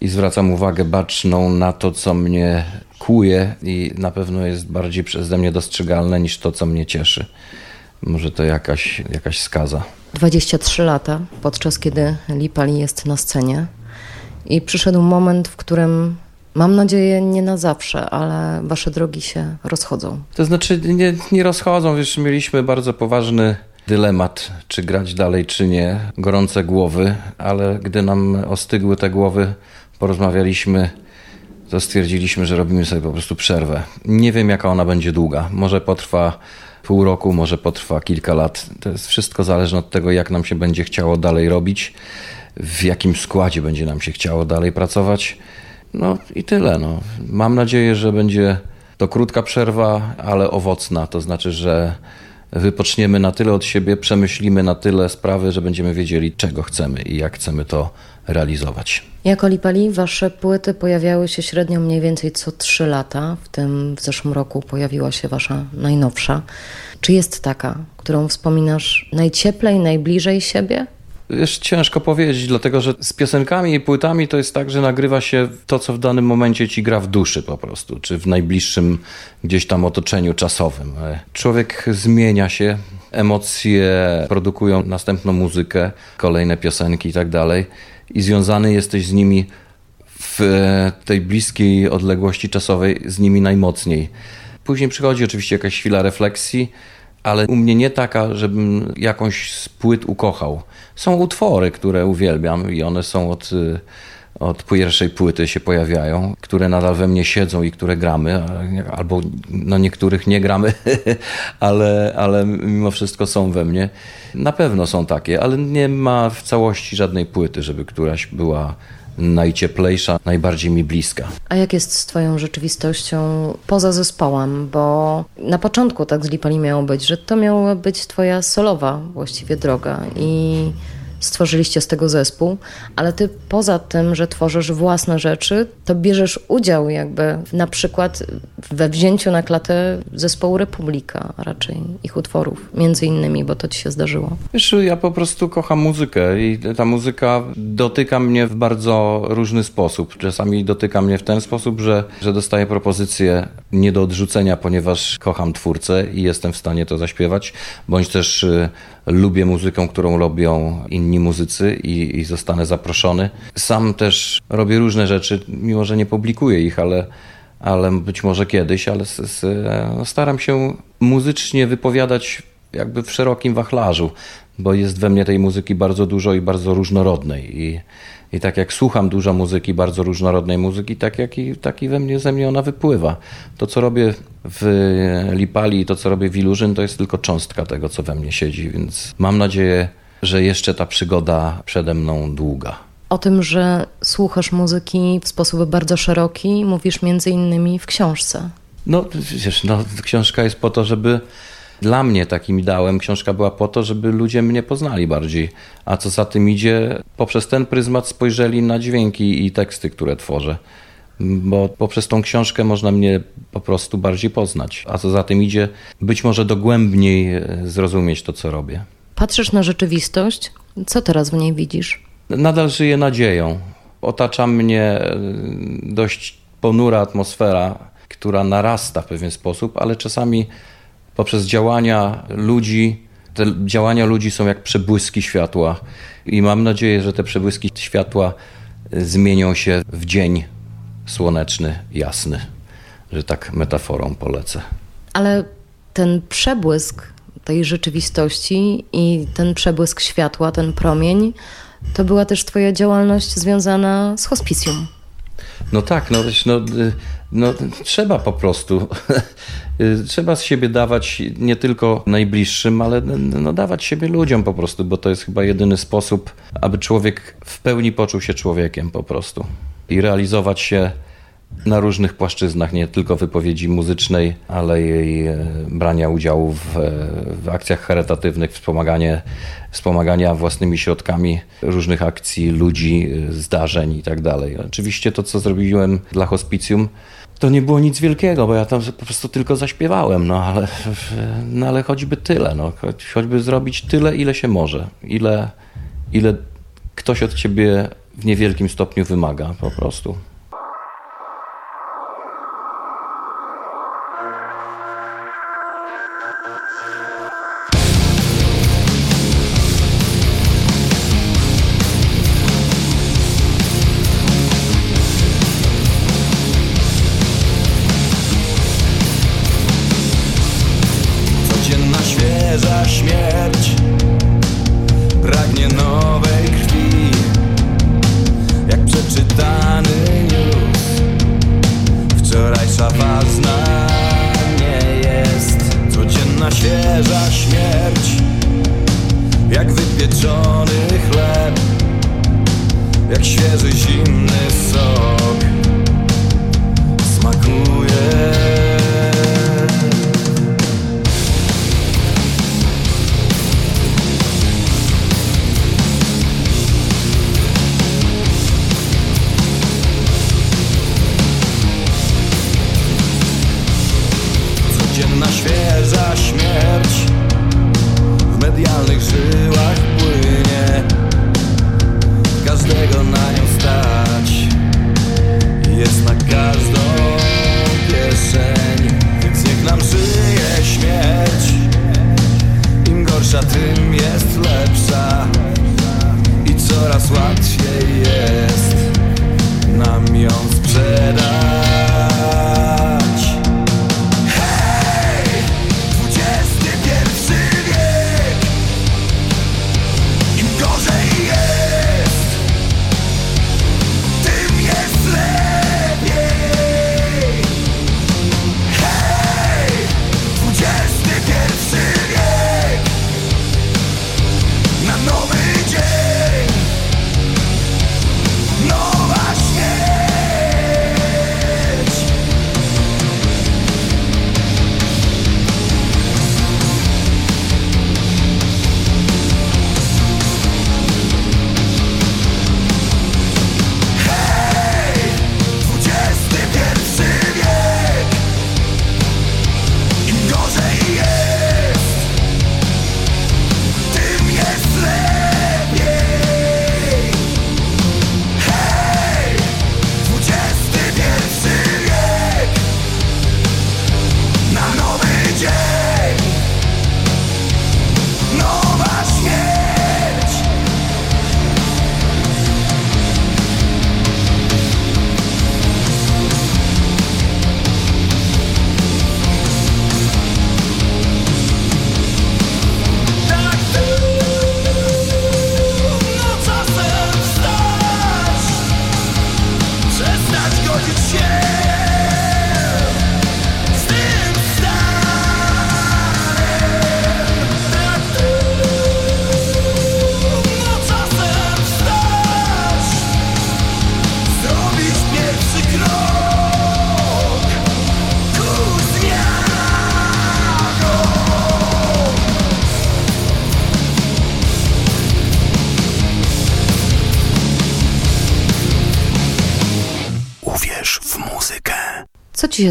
i zwracam uwagę baczną na to, co mnie kłuje i na pewno jest bardziej przeze mnie dostrzegalne niż to, co mnie cieszy. Może to jakaś, jakaś skaza. 23 lata, podczas kiedy Lipali jest na scenie i przyszedł moment, w którym mam nadzieję nie na zawsze, ale wasze drogi się rozchodzą. To znaczy nie, nie rozchodzą, wiesz, mieliśmy bardzo poważny dylemat, czy grać dalej, czy nie. Gorące głowy, ale gdy nam ostygły te głowy, porozmawialiśmy, to stwierdziliśmy, że robimy sobie po prostu przerwę. Nie wiem, jaka ona będzie długa. Może potrwa pół roku, może potrwa kilka lat. To jest wszystko zależne od tego, jak nam się będzie chciało dalej robić, w jakim składzie będzie nam się chciało dalej pracować. No i tyle. No. Mam nadzieję, że będzie to krótka przerwa, ale owocna. To znaczy, że wypoczniemy na tyle od siebie, przemyślimy na tyle sprawy, że będziemy wiedzieli, czego chcemy i jak chcemy to realizować. Jako Lipali wasze płyty pojawiały się średnio mniej więcej co 3 lata. W tym w zeszłym roku pojawiła się wasza najnowsza. Czy jest taka, którą wspominasz najcieplej, najbliżej siebie? Wiesz, ciężko powiedzieć, dlatego że z piosenkami i płytami to jest tak, że nagrywa się to, co w danym momencie ci gra w duszy po prostu, czy w najbliższym gdzieś tam otoczeniu czasowym. Człowiek zmienia się, emocje produkują następną muzykę, kolejne piosenki i tak dalej i związany jesteś z nimi w e, tej bliskiej odległości czasowej z nimi najmocniej. Później przychodzi oczywiście jakaś chwila refleksji, ale u mnie nie taka, żebym jakąś z płyt ukochał. Są utwory, które uwielbiam i one są od, y, od pierwszej płyty się pojawiają, które nadal we mnie siedzą i które gramy, albo no niektórych nie gramy, (laughs) ale, ale mimo wszystko są we mnie. Na pewno są takie, ale nie ma w całości żadnej płyty, żeby któraś była najcieplejsza, najbardziej mi bliska. A jak jest z twoją rzeczywistością poza zespołem? Bo na początku tak z Lipali miało być, że to miała być twoja solowa właściwie droga i stworzyliście z tego zespół, ale ty poza tym, że tworzysz własne rzeczy, to bierzesz udział jakby na przykład we wzięciu na klatę zespołu Republika, raczej ich utworów, między innymi, bo to ci się zdarzyło. Wiesz, ja po prostu kocham muzykę i ta muzyka dotyka mnie w bardzo różny sposób. Czasami dotyka mnie w ten sposób, że, że dostaję propozycję nie do odrzucenia, ponieważ kocham twórcę i jestem w stanie to zaśpiewać, bądź też y, lubię muzykę, którą robią inni muzycy i, i zostanę zaproszony. Sam też robię różne rzeczy, mimo że nie publikuję ich, ale ale być może kiedyś, ale staram się muzycznie wypowiadać jakby w szerokim wachlarzu, bo jest we mnie tej muzyki bardzo dużo i bardzo różnorodnej. I, i tak jak słucham dużo muzyki, bardzo różnorodnej muzyki, tak jak i, tak i we mnie, ze mnie ona wypływa. To, co robię w Lipali i to, co robię w Ilurzyn, to jest tylko cząstka tego, co we mnie siedzi, więc mam nadzieję, że jeszcze ta przygoda przede mną długa. O tym, że słuchasz muzyki w sposób bardzo szeroki, mówisz między innymi w książce. No, wiesz, no, książka jest po to, żeby dla mnie takim ideałem książka była po to, żeby ludzie mnie poznali bardziej. A co za tym idzie, poprzez ten pryzmat spojrzeli na dźwięki i teksty, które tworzę. Bo poprzez tą książkę można mnie po prostu bardziej poznać. A co za tym idzie, być może dogłębniej e, zrozumieć to, co robię. Patrzysz na rzeczywistość, co teraz w niej widzisz? Nadal żyję nadzieją. Otacza mnie e, dość ponura atmosfera, która narasta w pewien sposób, ale czasami poprzez działania ludzi, te działania ludzi są jak przebłyski światła i mam nadzieję, że te przebłyski światła zmienią się w dzień słoneczny, jasny, że tak metaforą polecę. Ale ten przebłysk tej rzeczywistości i ten przebłysk światła, ten promień, to była też Twoja działalność związana z hospicjum. No tak, no, no, y, no trzeba po prostu. (laughs) Trzeba z siebie dawać nie tylko najbliższym, ale no, dawać siebie ludziom po prostu, bo to jest chyba jedyny sposób, aby człowiek w pełni poczuł się człowiekiem po prostu i realizować się na różnych płaszczyznach, nie tylko wypowiedzi muzycznej, ale i e, brania udziału w, e, w akcjach charytatywnych, wspomaganie, wspomagania własnymi środkami różnych akcji, ludzi, e, zdarzeń i tak. Oczywiście to, co zrobiłem dla hospicjum, to nie było nic wielkiego, bo ja tam po prostu tylko zaśpiewałem, no ale, no, ale choćby tyle, no, choć- choćby zrobić tyle, ile się może, ile, ile ktoś od ciebie w niewielkim stopniu wymaga po prostu.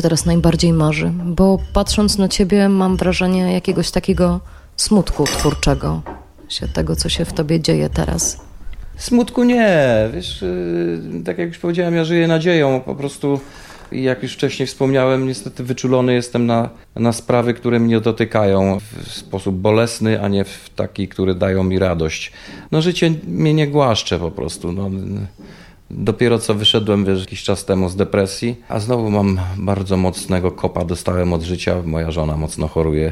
Teraz najbardziej marzy? Bo patrząc na ciebie, mam wrażenie jakiegoś takiego smutku twórczego, się tego, co się w tobie dzieje teraz. Smutku nie, wiesz, yy, tak jak już powiedziałem, ja żyję nadzieją, po prostu jak już wcześniej wspomniałem, niestety wyczulony jestem na, na sprawy, które mnie dotykają w sposób bolesny, a nie w taki, który dają mi radość. No życie mnie nie głaszcze po prostu, no. Dopiero co wyszedłem wiesz, jakiś czas temu z depresji, a znowu mam bardzo mocnego kopa, dostałem od życia, moja żona mocno choruje.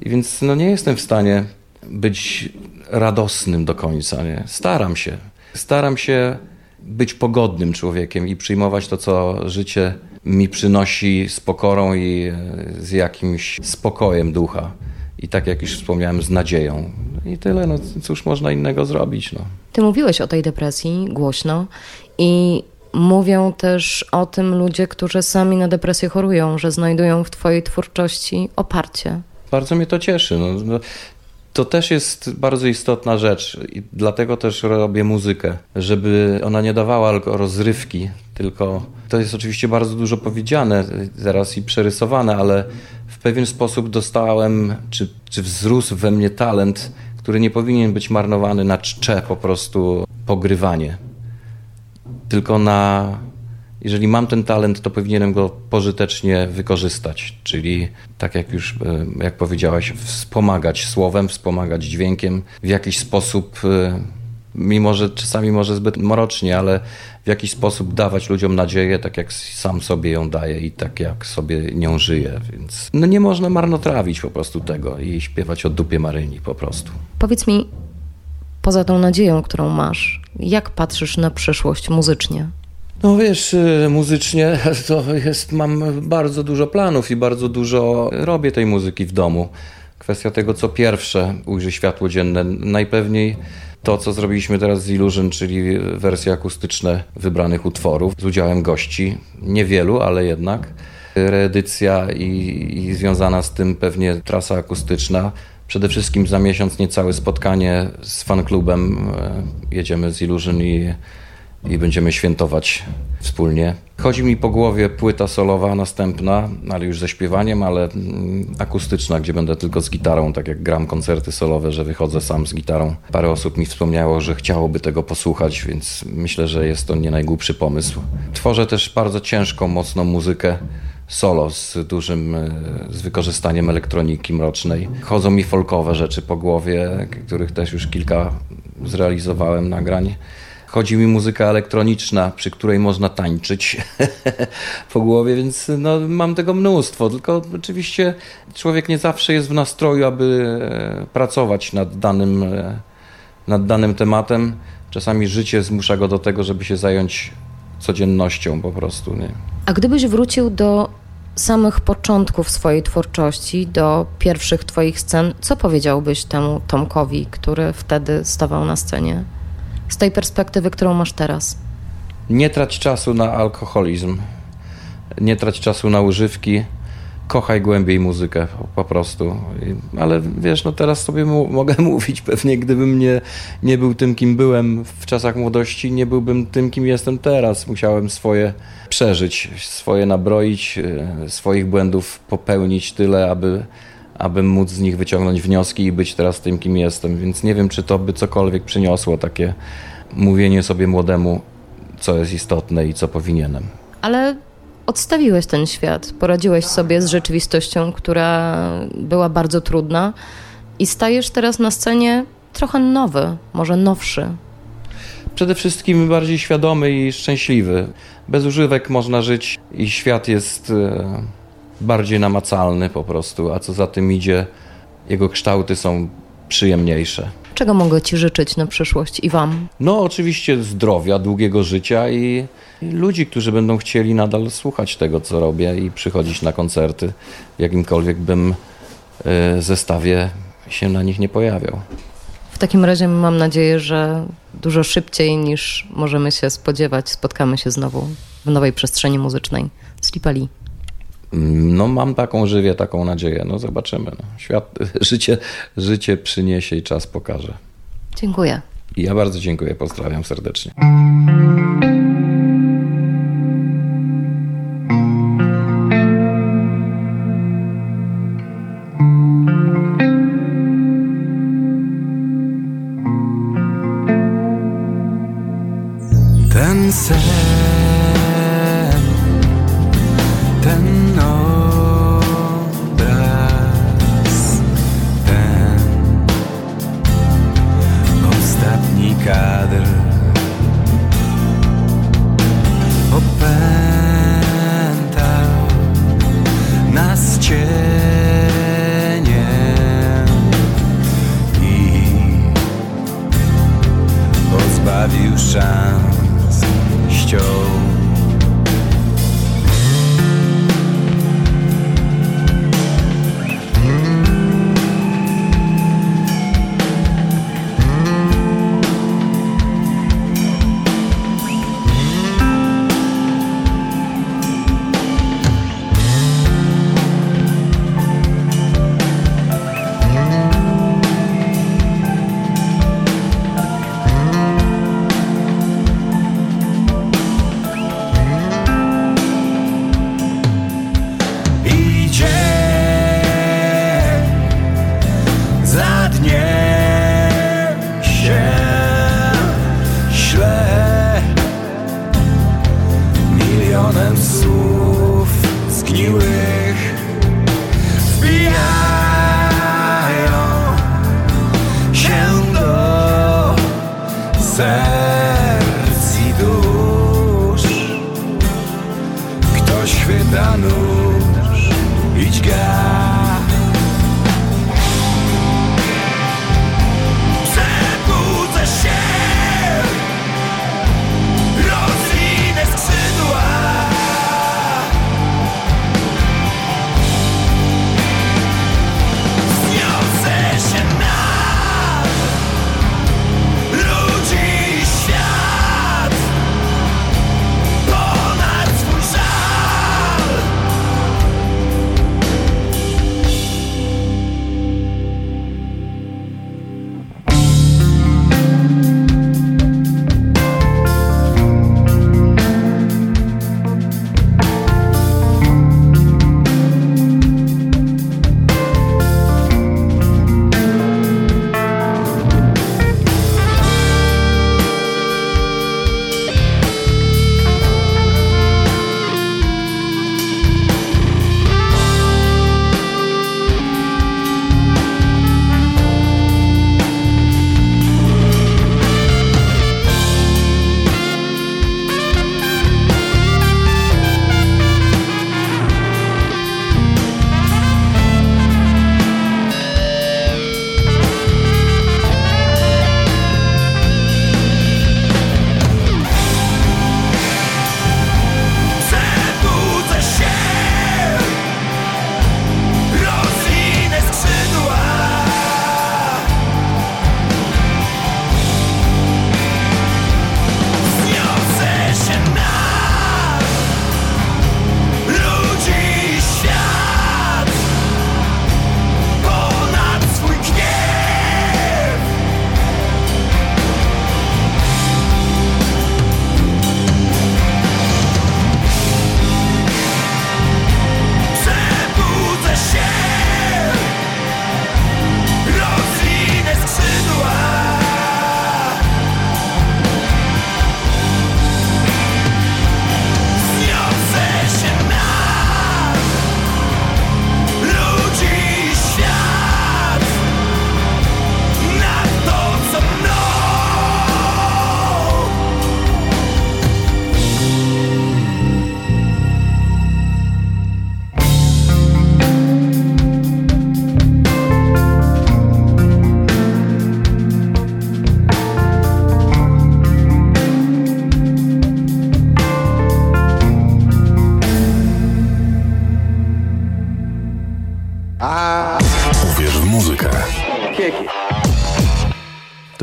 I więc no, nie jestem w stanie być radosnym do końca. Nie? Staram się. Staram się być pogodnym człowiekiem i przyjmować to, co życie mi przynosi z pokorą i z jakimś spokojem ducha. I tak jak już wspomniałem, z nadzieją. I tyle, no cóż można innego zrobić. No. Ty mówiłeś o tej depresji głośno i mówią też o tym ludzie, którzy sami na depresję chorują, że znajdują w twojej twórczości oparcie. Bardzo mnie to cieszy. No, to też jest bardzo istotna rzecz i dlatego też robię muzykę, żeby ona nie dawała tylko rozrywki, tylko to jest oczywiście bardzo dużo powiedziane zaraz i przerysowane, ale w pewien sposób dostałem, czy, czy wzrósł we mnie talent, który nie powinien być marnowany na czcze po prostu pogrywanie. tylko na. Jeżeli mam ten talent, to powinienem go pożytecznie wykorzystać, czyli tak jak już, e, jak powiedziałaś, wspomagać słowem, wspomagać dźwiękiem, w jakiś sposób, e, mimo że czasami może zbyt mrocznie, ale w jakiś sposób dawać ludziom nadzieję, tak jak sam sobie ją daję i tak jak sobie nią żyję, więc no nie można marnotrawić po prostu tego i śpiewać o dupie Maryni po prostu. Powiedz mi, poza tą nadzieją, którą masz, jak patrzysz na przyszłość muzycznie? No wiesz, y, muzycznie (laughs) to jest, mam bardzo dużo planów i bardzo dużo robię tej muzyki w domu. Kwestia tego, co pierwsze ujrzy światło dzienne. Najpewniej to, co zrobiliśmy teraz z Illusion, czyli wersje akustyczne wybranych utworów z udziałem gości. Niewielu, ale jednak. Reedycja i, i związana z tym pewnie trasa akustyczna. Przede wszystkim za miesiąc niecałe spotkanie z fanklubem. E, Jedziemy z Illusion i i będziemy świętować wspólnie. Chodzi mi po głowie płyta solowa następna, ale już ze śpiewaniem, ale mm, akustyczna, gdzie będę tylko z gitarą, tak jak gram koncerty solowe, że wychodzę sam z gitarą. Parę osób mi wspomniało, że chciałoby tego posłuchać, więc myślę, że jest to nie najgłupszy pomysł. Tworzę też bardzo ciężką, mocną muzykę solo z dużym, e, z wykorzystaniem elektroniki mrocznej. Chodzą mi folkowe rzeczy po głowie, których też już kilka zrealizowałem nagrań. Chodzi mi muzyka elektroniczna, przy której można tańczyć (laughs) po głowie, więc no, mam tego mnóstwo. Tylko oczywiście człowiek nie zawsze jest w nastroju, aby e, pracować nad danym, e, nad danym tematem. Czasami życie zmusza go do tego, żeby się zająć codziennością po prostu. Nie? A gdybyś wrócił do samych początków swojej twórczości, do pierwszych twoich scen, co powiedziałbyś temu Tomkowi, który wtedy stawał na scenie? Z tej perspektywy, którą masz teraz. Nie trać czasu na alkoholizm, nie trać czasu na używki, kochaj głębiej muzykę po, prostu. Ale wiesz, no teraz sobie (laughs) mogę mówić, pewnie gdybym nie, nie był tym, kim byłem w czasach młodości, nie byłbym tym, kim jestem teraz. Musiałem swoje przeżyć, swoje nabroić, e, swoich błędów popełnić tyle, aby, aby móc z nich wyciągnąć wnioski i być teraz tym, kim jestem. Więc nie wiem, czy to by cokolwiek przyniosło takie mówienie sobie młodemu, co jest istotne i co powinienem. Ale odstawiłeś ten świat, poradziłeś sobie z rzeczywistością, która była bardzo trudna i stajesz teraz na scenie trochę nowy, może nowszy. Przede wszystkim bardziej świadomy i szczęśliwy. Bez używek można żyć i świat jest e, bardziej namacalny po prostu, a co za tym idzie, jego kształty są przyjemniejsze. Czego mogę Ci życzyć na przyszłość i Wam? No, oczywiście zdrowia, długiego życia i, i ludzi, którzy będą chcieli nadal słuchać tego, co robię i przychodzić na koncerty, w jakimkolwiek bym e, zestawie się na nich nie pojawiał. W takim razie mam nadzieję, że dużo szybciej niż możemy się spodziewać, spotkamy się znowu w nowej przestrzeni muzycznej. Slipali. No mam taką, żywię taką nadzieję. No zobaczymy. No. Świat, (laughs) życie, życie przyniesie i czas pokaże. Dziękuję. I ja bardzo dziękuję, pozdrawiam serdecznie. Ten sen,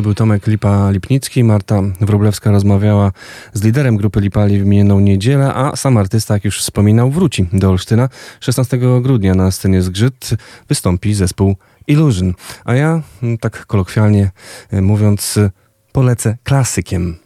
był Tomek Lipa-Lipnicki. Marta Wróblewska rozmawiała z liderem grupy Lipali w minioną niedzielę, a sam artysta, jak już wspominał, wróci do Olsztyna. 16 grudnia na scenie Zgrzyt wystąpi zespół Illusion. A ja, m, tak kolokwialnie e, mówiąc, polecę klasykiem.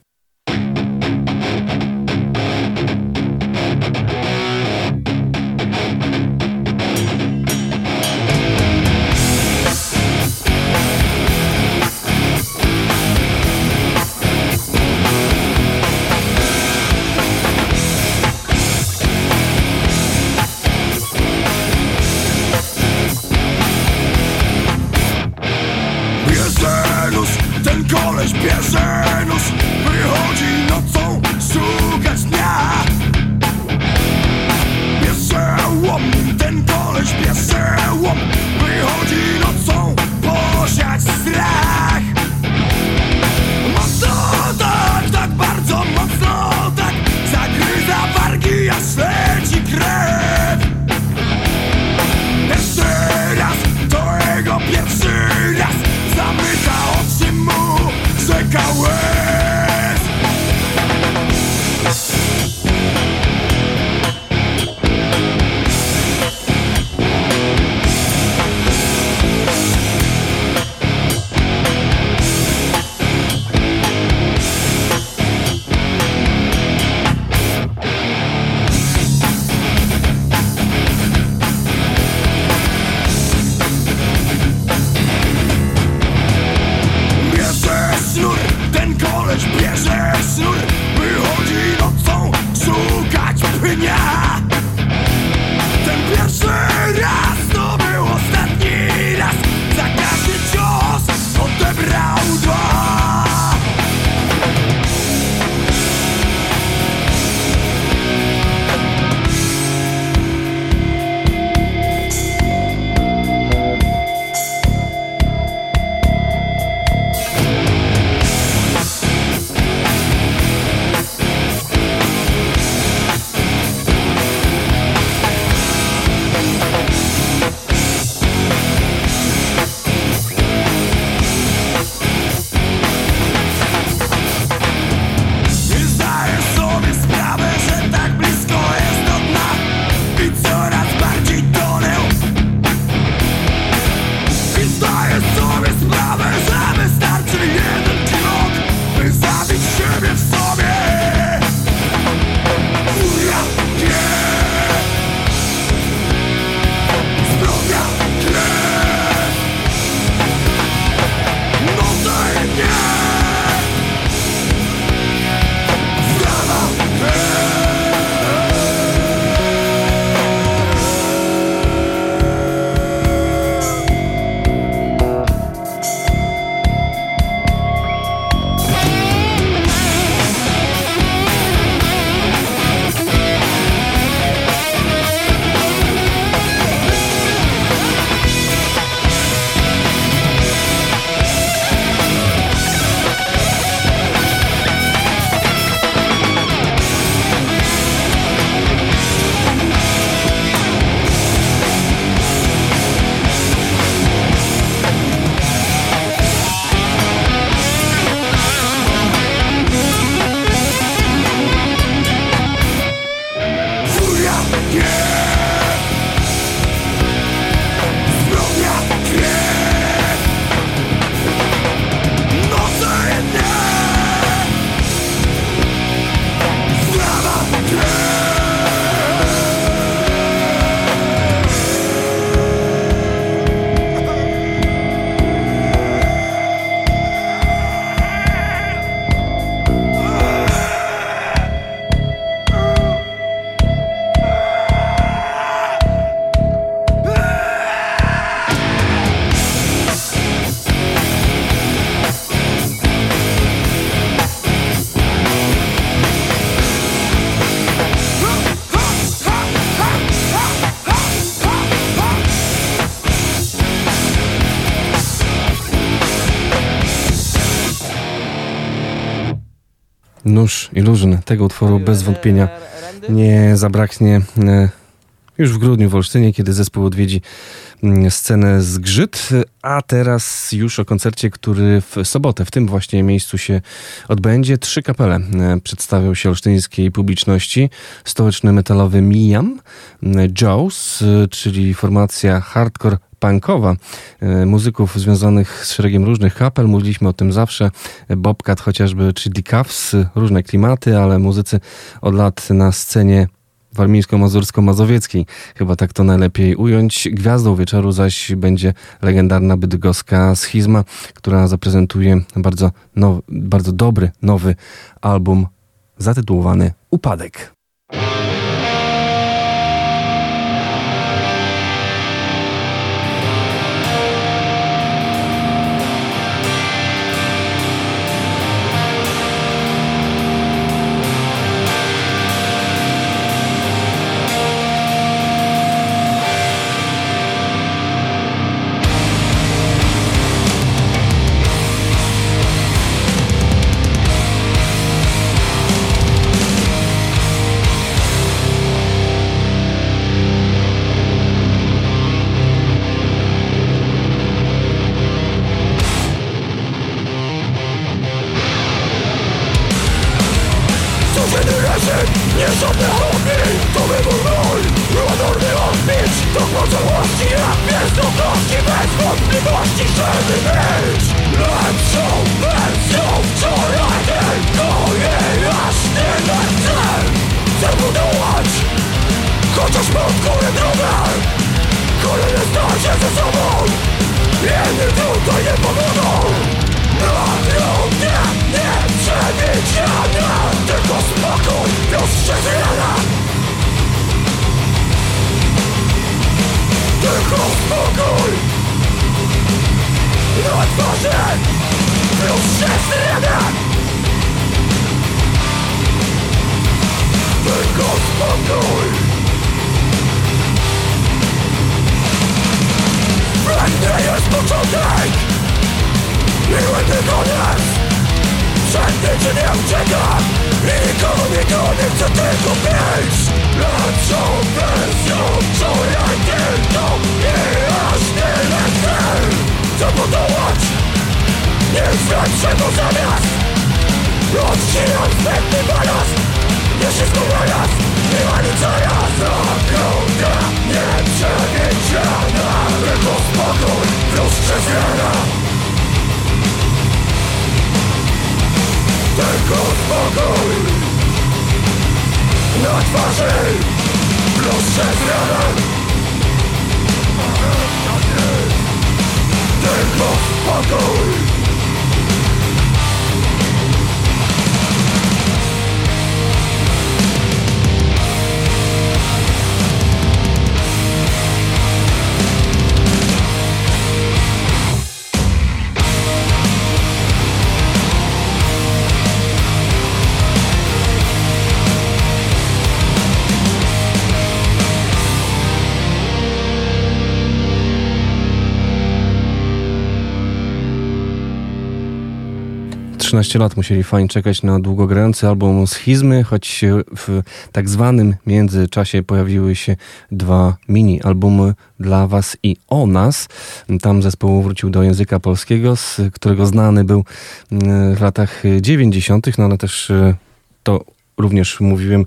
Nóż Illusion. Tego utworu bez wątpienia nie zabraknie e, już w grudniu w Olsztynie, kiedy zespół odwiedzi mm, scenę Zgrzyt, a teraz już o koncercie, który w sobotę w tym właśnie miejscu się odbędzie. Trzy kapele e, przedstawią się olsztyńskiej publiczności. Stołeczny metalowy Miam, Jaws, e, czyli formacja hardcore punkowa e, muzyków związanych z szeregiem różnych kapel. Mówiliśmy o tym zawsze. Bobcat chociażby, czy Decafs, różne klimaty, ale muzycy od lat na scenie warmińsko-mazursko-mazowieckiej. Chyba tak to najlepiej ująć. Gwiazdą wieczoru zaś będzie legendarna bydgoska schizma, która zaprezentuje bardzo, bardzo dobry, nowy album zatytułowany Upadek. Trzynaście lat musieli fani czekać na długogrający album Schizmy, choć w tak zwanym międzyczasie pojawiły się dwa mini albumy dla was i o nas. Tam zespół wrócił do języka polskiego, z którego znany był mm, w latach 90., no ale też e, to również mówiłem,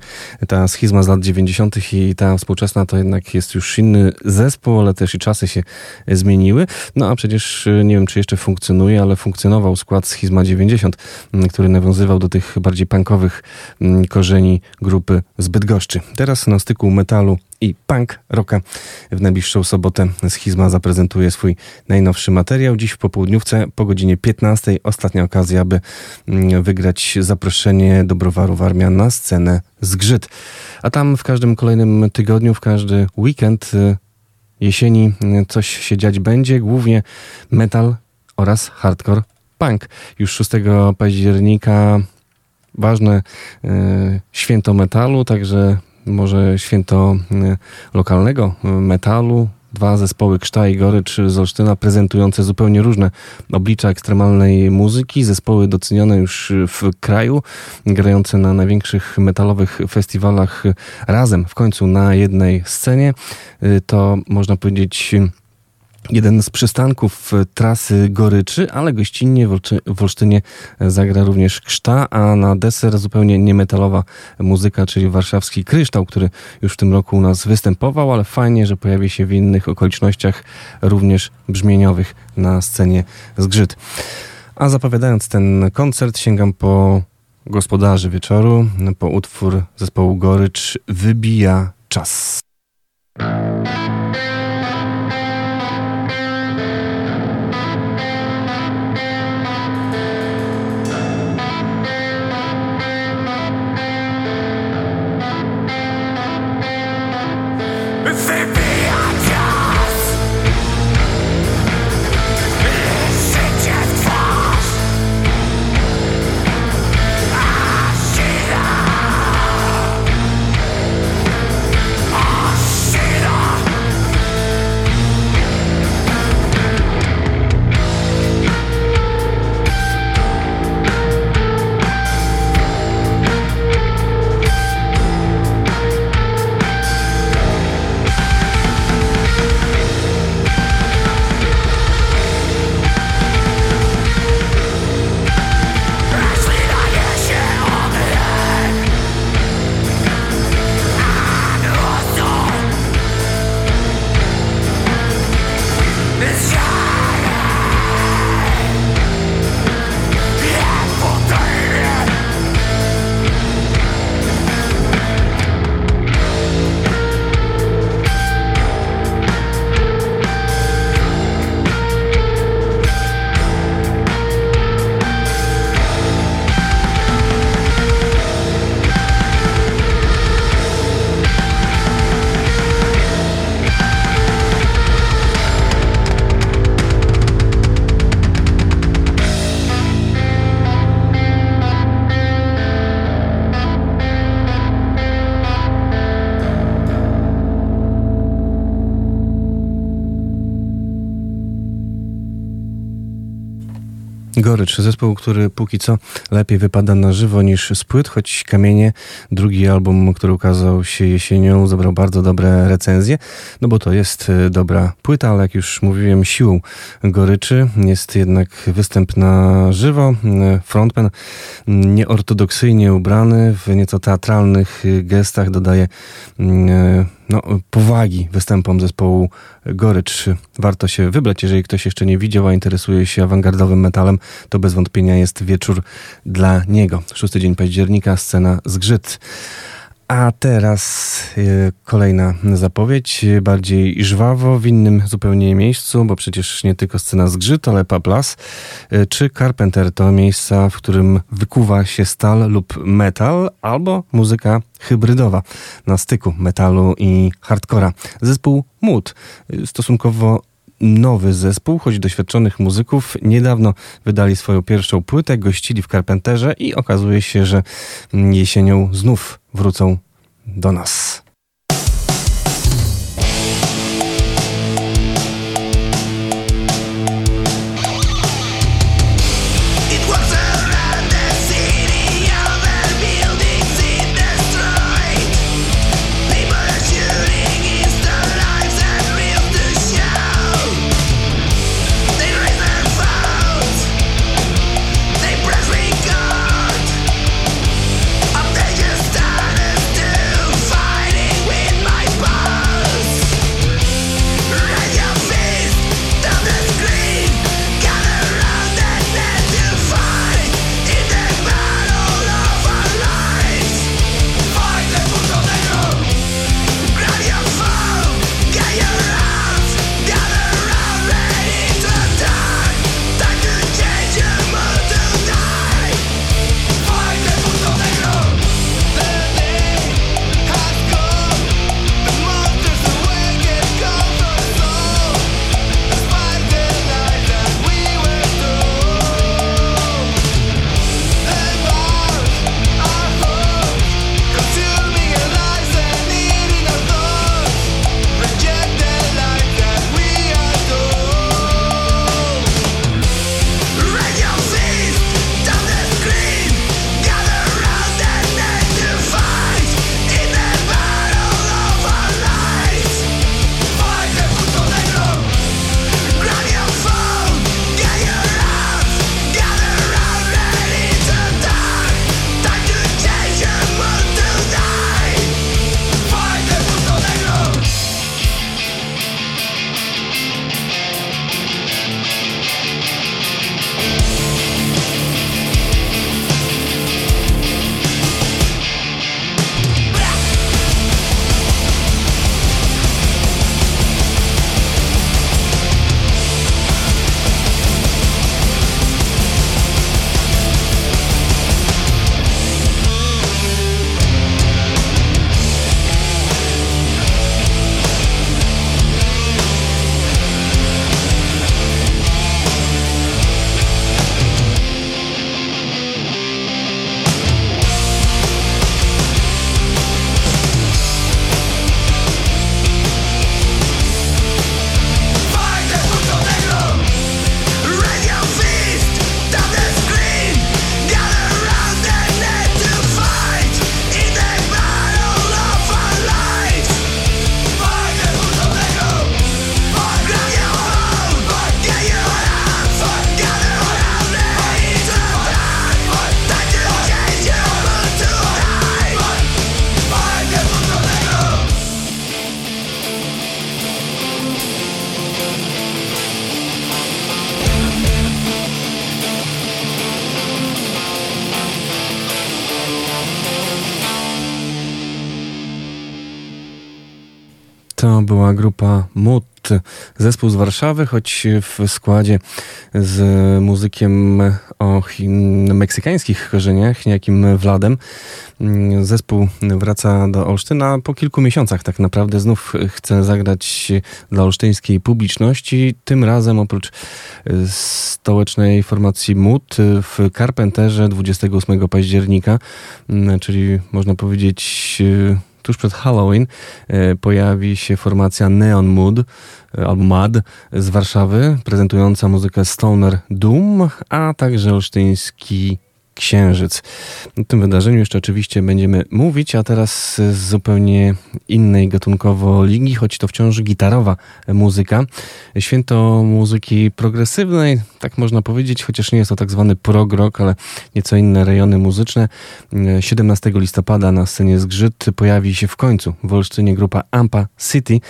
ta schizma z lat 90. i ta współczesna to jednak jest już inny zespół, ale też i czasy się zmieniły. No a przecież e, nie wiem, czy jeszcze funkcjonuje, ale funkcjonował skład schizma 90, m, który nawiązywał do tych bardziej punkowych m, korzeni grupy Zbytgoszczy. Teraz na styku metalu i punk rocka. W najbliższą sobotę Schizma zaprezentuje swój najnowszy materiał. Dziś w popołudniówce po godzinie 15. Ostatnia okazja, aby mm, wygrać zaproszenie do browaru Warmia na scenę Zgrzyt. A tam w każdym kolejnym tygodniu, w każdy weekend y, jesieni y, coś się dziać będzie. Głównie metal oraz hardcore punk. Już 6 października ważne y, święto metalu, także może święto y, lokalnego y, metalu, Dwa zespoły Krzta i Gorycz z Olsztyna prezentujące zupełnie różne oblicza ekstremalnej muzyki. Zespoły docenione już w kraju, grające na największych metalowych festiwalach razem w końcu na jednej scenie. Y, To można powiedzieć jeden z przystanków e, trasy Goryczy, ale gościnnie w Olsztynie zagra również Krzta, a na deser zupełnie niemetalowa muzyka, czyli warszawski Kryształ, który już w tym roku u nas występował, ale fajnie, że pojawi się w innych okolicznościach również brzmieniowych na scenie Zgrzyt. A zapowiadając ten koncert sięgam po gospodarzy wieczoru, po utwór zespołu Gorycz Wybija czas. Gorycz, zespół, który póki co lepiej wypada na żywo niż z płyt, choć Kamienie, drugi album, który ukazał się jesienią, zebrał bardzo dobre recenzje, no bo to jest e, dobra płyta, ale jak już mówiłem, siłą Goryczy. Jest jednak występ na żywo. E, Frontman nieortodoksyjnie ubrany, w nieco teatralnych e, gestach dodaje mm, no, powagi występom zespołu Gorycz. Warto się wybrać, jeżeli ktoś jeszcze nie widział, a interesuje się awangardowym metalem, to bez wątpienia jest wieczór dla niego. Szósty dzień października, scena Zgrzyt. A teraz e, kolejna zapowiedź, e, bardziej żwawo, w innym zupełnie miejscu, bo przecież nie tylko scena Zgrzyt, ale Paplas e, czy Carpenter to miejsca, w którym wykuwa się stal lub metal, albo muzyka hybrydowa na styku metalu i hardcora. Zespół Mood, stosunkowo nowy zespół, choć doświadczonych muzyków. Niedawno wydali swoją pierwszą płytę, gościli w Carpenterze i okazuje się, że jesienią znów wrócą do nas. Grupa Mut, zespół z Warszawy, choć w składzie z muzykiem o meksykańskich korzeniach, niejakim Wladem. Zespół wraca do Olsztyna po kilku miesiącach tak naprawdę. Znów chce zagrać dla olsztyńskiej publiczności. Tym razem oprócz stołecznej formacji MUT w Carpenterze 28 października, czyli można powiedzieć tuż przed Halloween e, pojawi się formacja Neon Mood e, albo MAD z Warszawy, prezentująca muzykę Stoner Doom, a także olsztyński Księżyc. O tym wydarzeniu jeszcze oczywiście będziemy mówić, a teraz z zupełnie innej gatunkowo ligi, choć to wciąż gitarowa muzyka. Święto muzyki progresywnej, tak można powiedzieć, chociaż nie jest to tak zwany prog rock, ale nieco inne rejony muzyczne. 17 listopada na scenie Zgrzyt pojawi się w końcu w Olsztynie grupa Ampa City,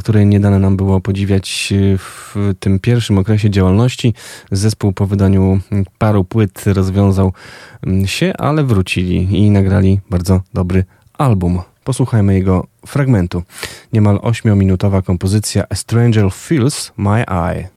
której nie dane nam było podziwiać w tym pierwszym okresie działalności. Zespół po wydaniu paru płyt rozwiązał się, ale wrócili i nagrali bardzo dobry album. Posłuchajmy jego fragmentu. Niemal 8-minutowa kompozycja A Stranger Feels My Eye.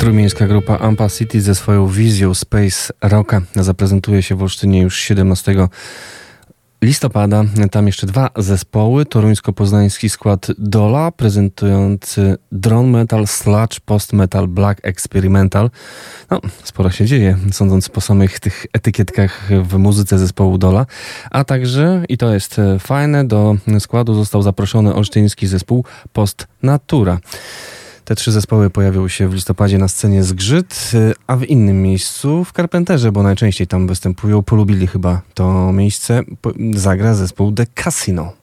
Trójmiejska grupa Ampa City ze swoją wizją Space Rocka zaprezentuje się w Olsztynie już 17 listopada. Tam jeszcze dwa zespoły. Toruńsko-poznański skład Dola prezentujący drone metal, sludge, post metal, black experimental. No, sporo się dzieje, sądząc po samych tych etykietkach w muzyce zespołu Dola. A także, i to jest e, fajne, do składu został zaproszony olsztyński zespół Post Natura. Te trzy zespoły pojawią się w listopadzie na scenie Zgrzyt, a w innym miejscu w Carpenterze, bo najczęściej tam występują, polubili chyba to miejsce, zagra zespół The Casino.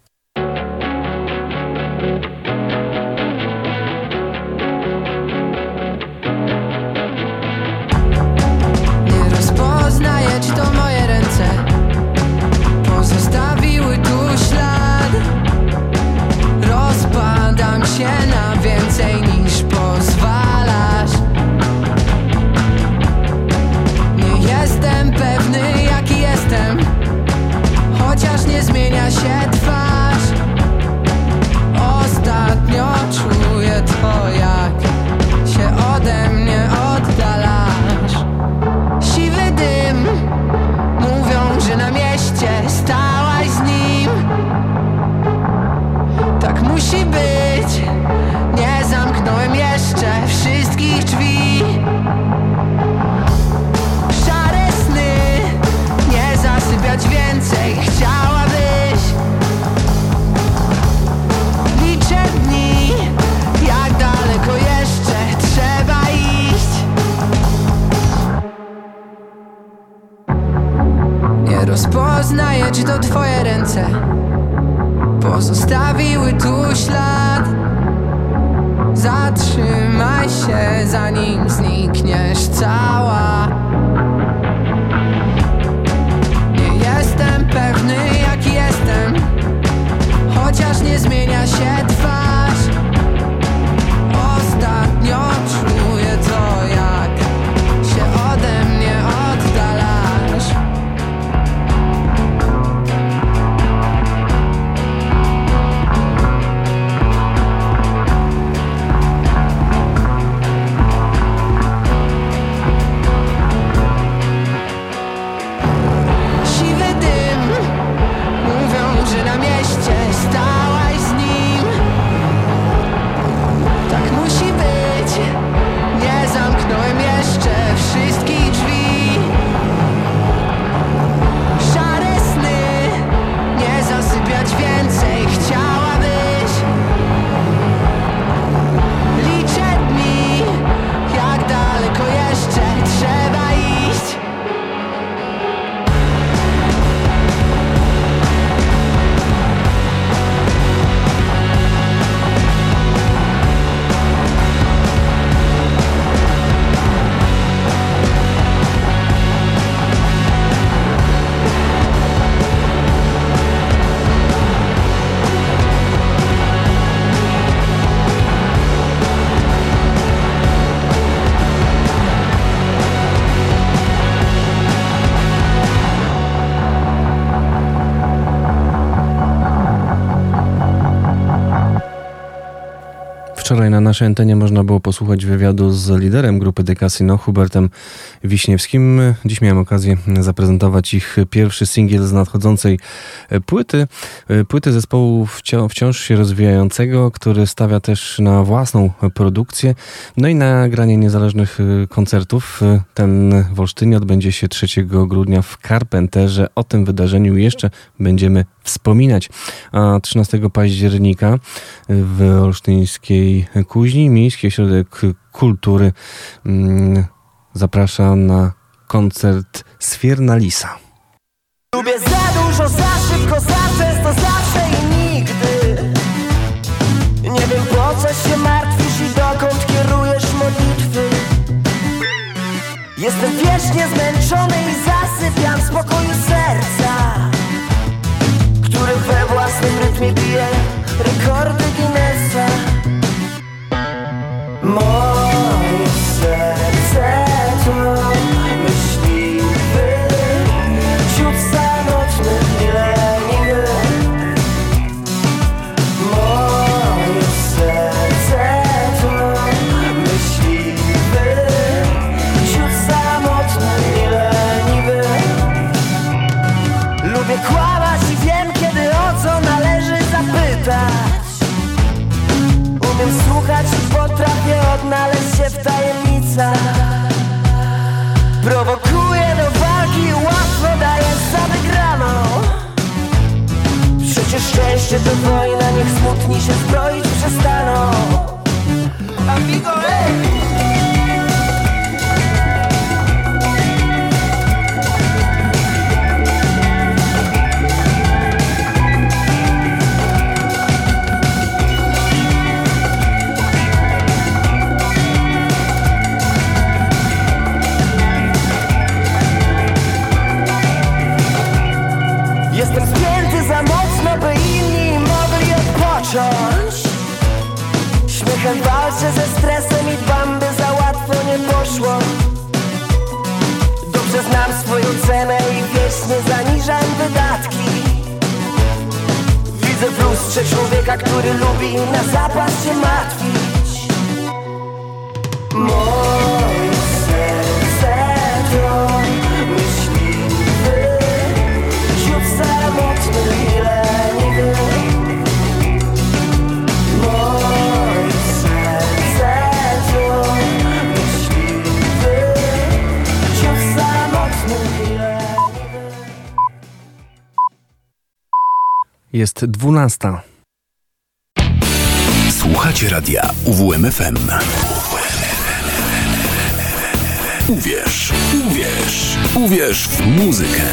Muchas. Na naszej antenie można było posłuchać wywiadu z liderem grupy The Casino, Hubertem Wiśniewskim. Dziś miałem okazję zaprezentować ich pierwszy singiel z nadchodzącej płyty. Płyty zespołu wcią- wciąż się rozwijającego, który stawia też na własną produkcję. No i nagranie niezależnych y, koncertów. Ten w Olsztynie odbędzie się 3 grudnia w Carpenterze. O tym wydarzeniu jeszcze będziemy wspominać. A 13 października w olsztyńskiej Kuźni Miejski Ośrodek Kultury. Mm, zaprasza na koncert Sfiernalisa. Lubię za dużo, za szybko, za często, zawsze i nigdy. Nie wiem po co się martwisz i dokąd kierujesz modlitwy. Jestem wiecznie zmęczony i zasypiam w spokoju serca Który we własnym rytmie bije rekordy amor. Tajemnicach Prowokuję do walki, łatwo daję za wygraną Przecież szczęście to wojna, niech smutni się zbroić przestaną. Amigo, ej! Walczę ze stresem i dbam, by za łatwo nie poszło. Dobrze znam swoją cenę i wiecznie zaniżam wydatki. Widzę w lustrze człowieka, który lubi na zapas się martwić Jest dwunasta. Słuchacie radia UWMFM. Uwierz, uwierz, uwierz w muzykę.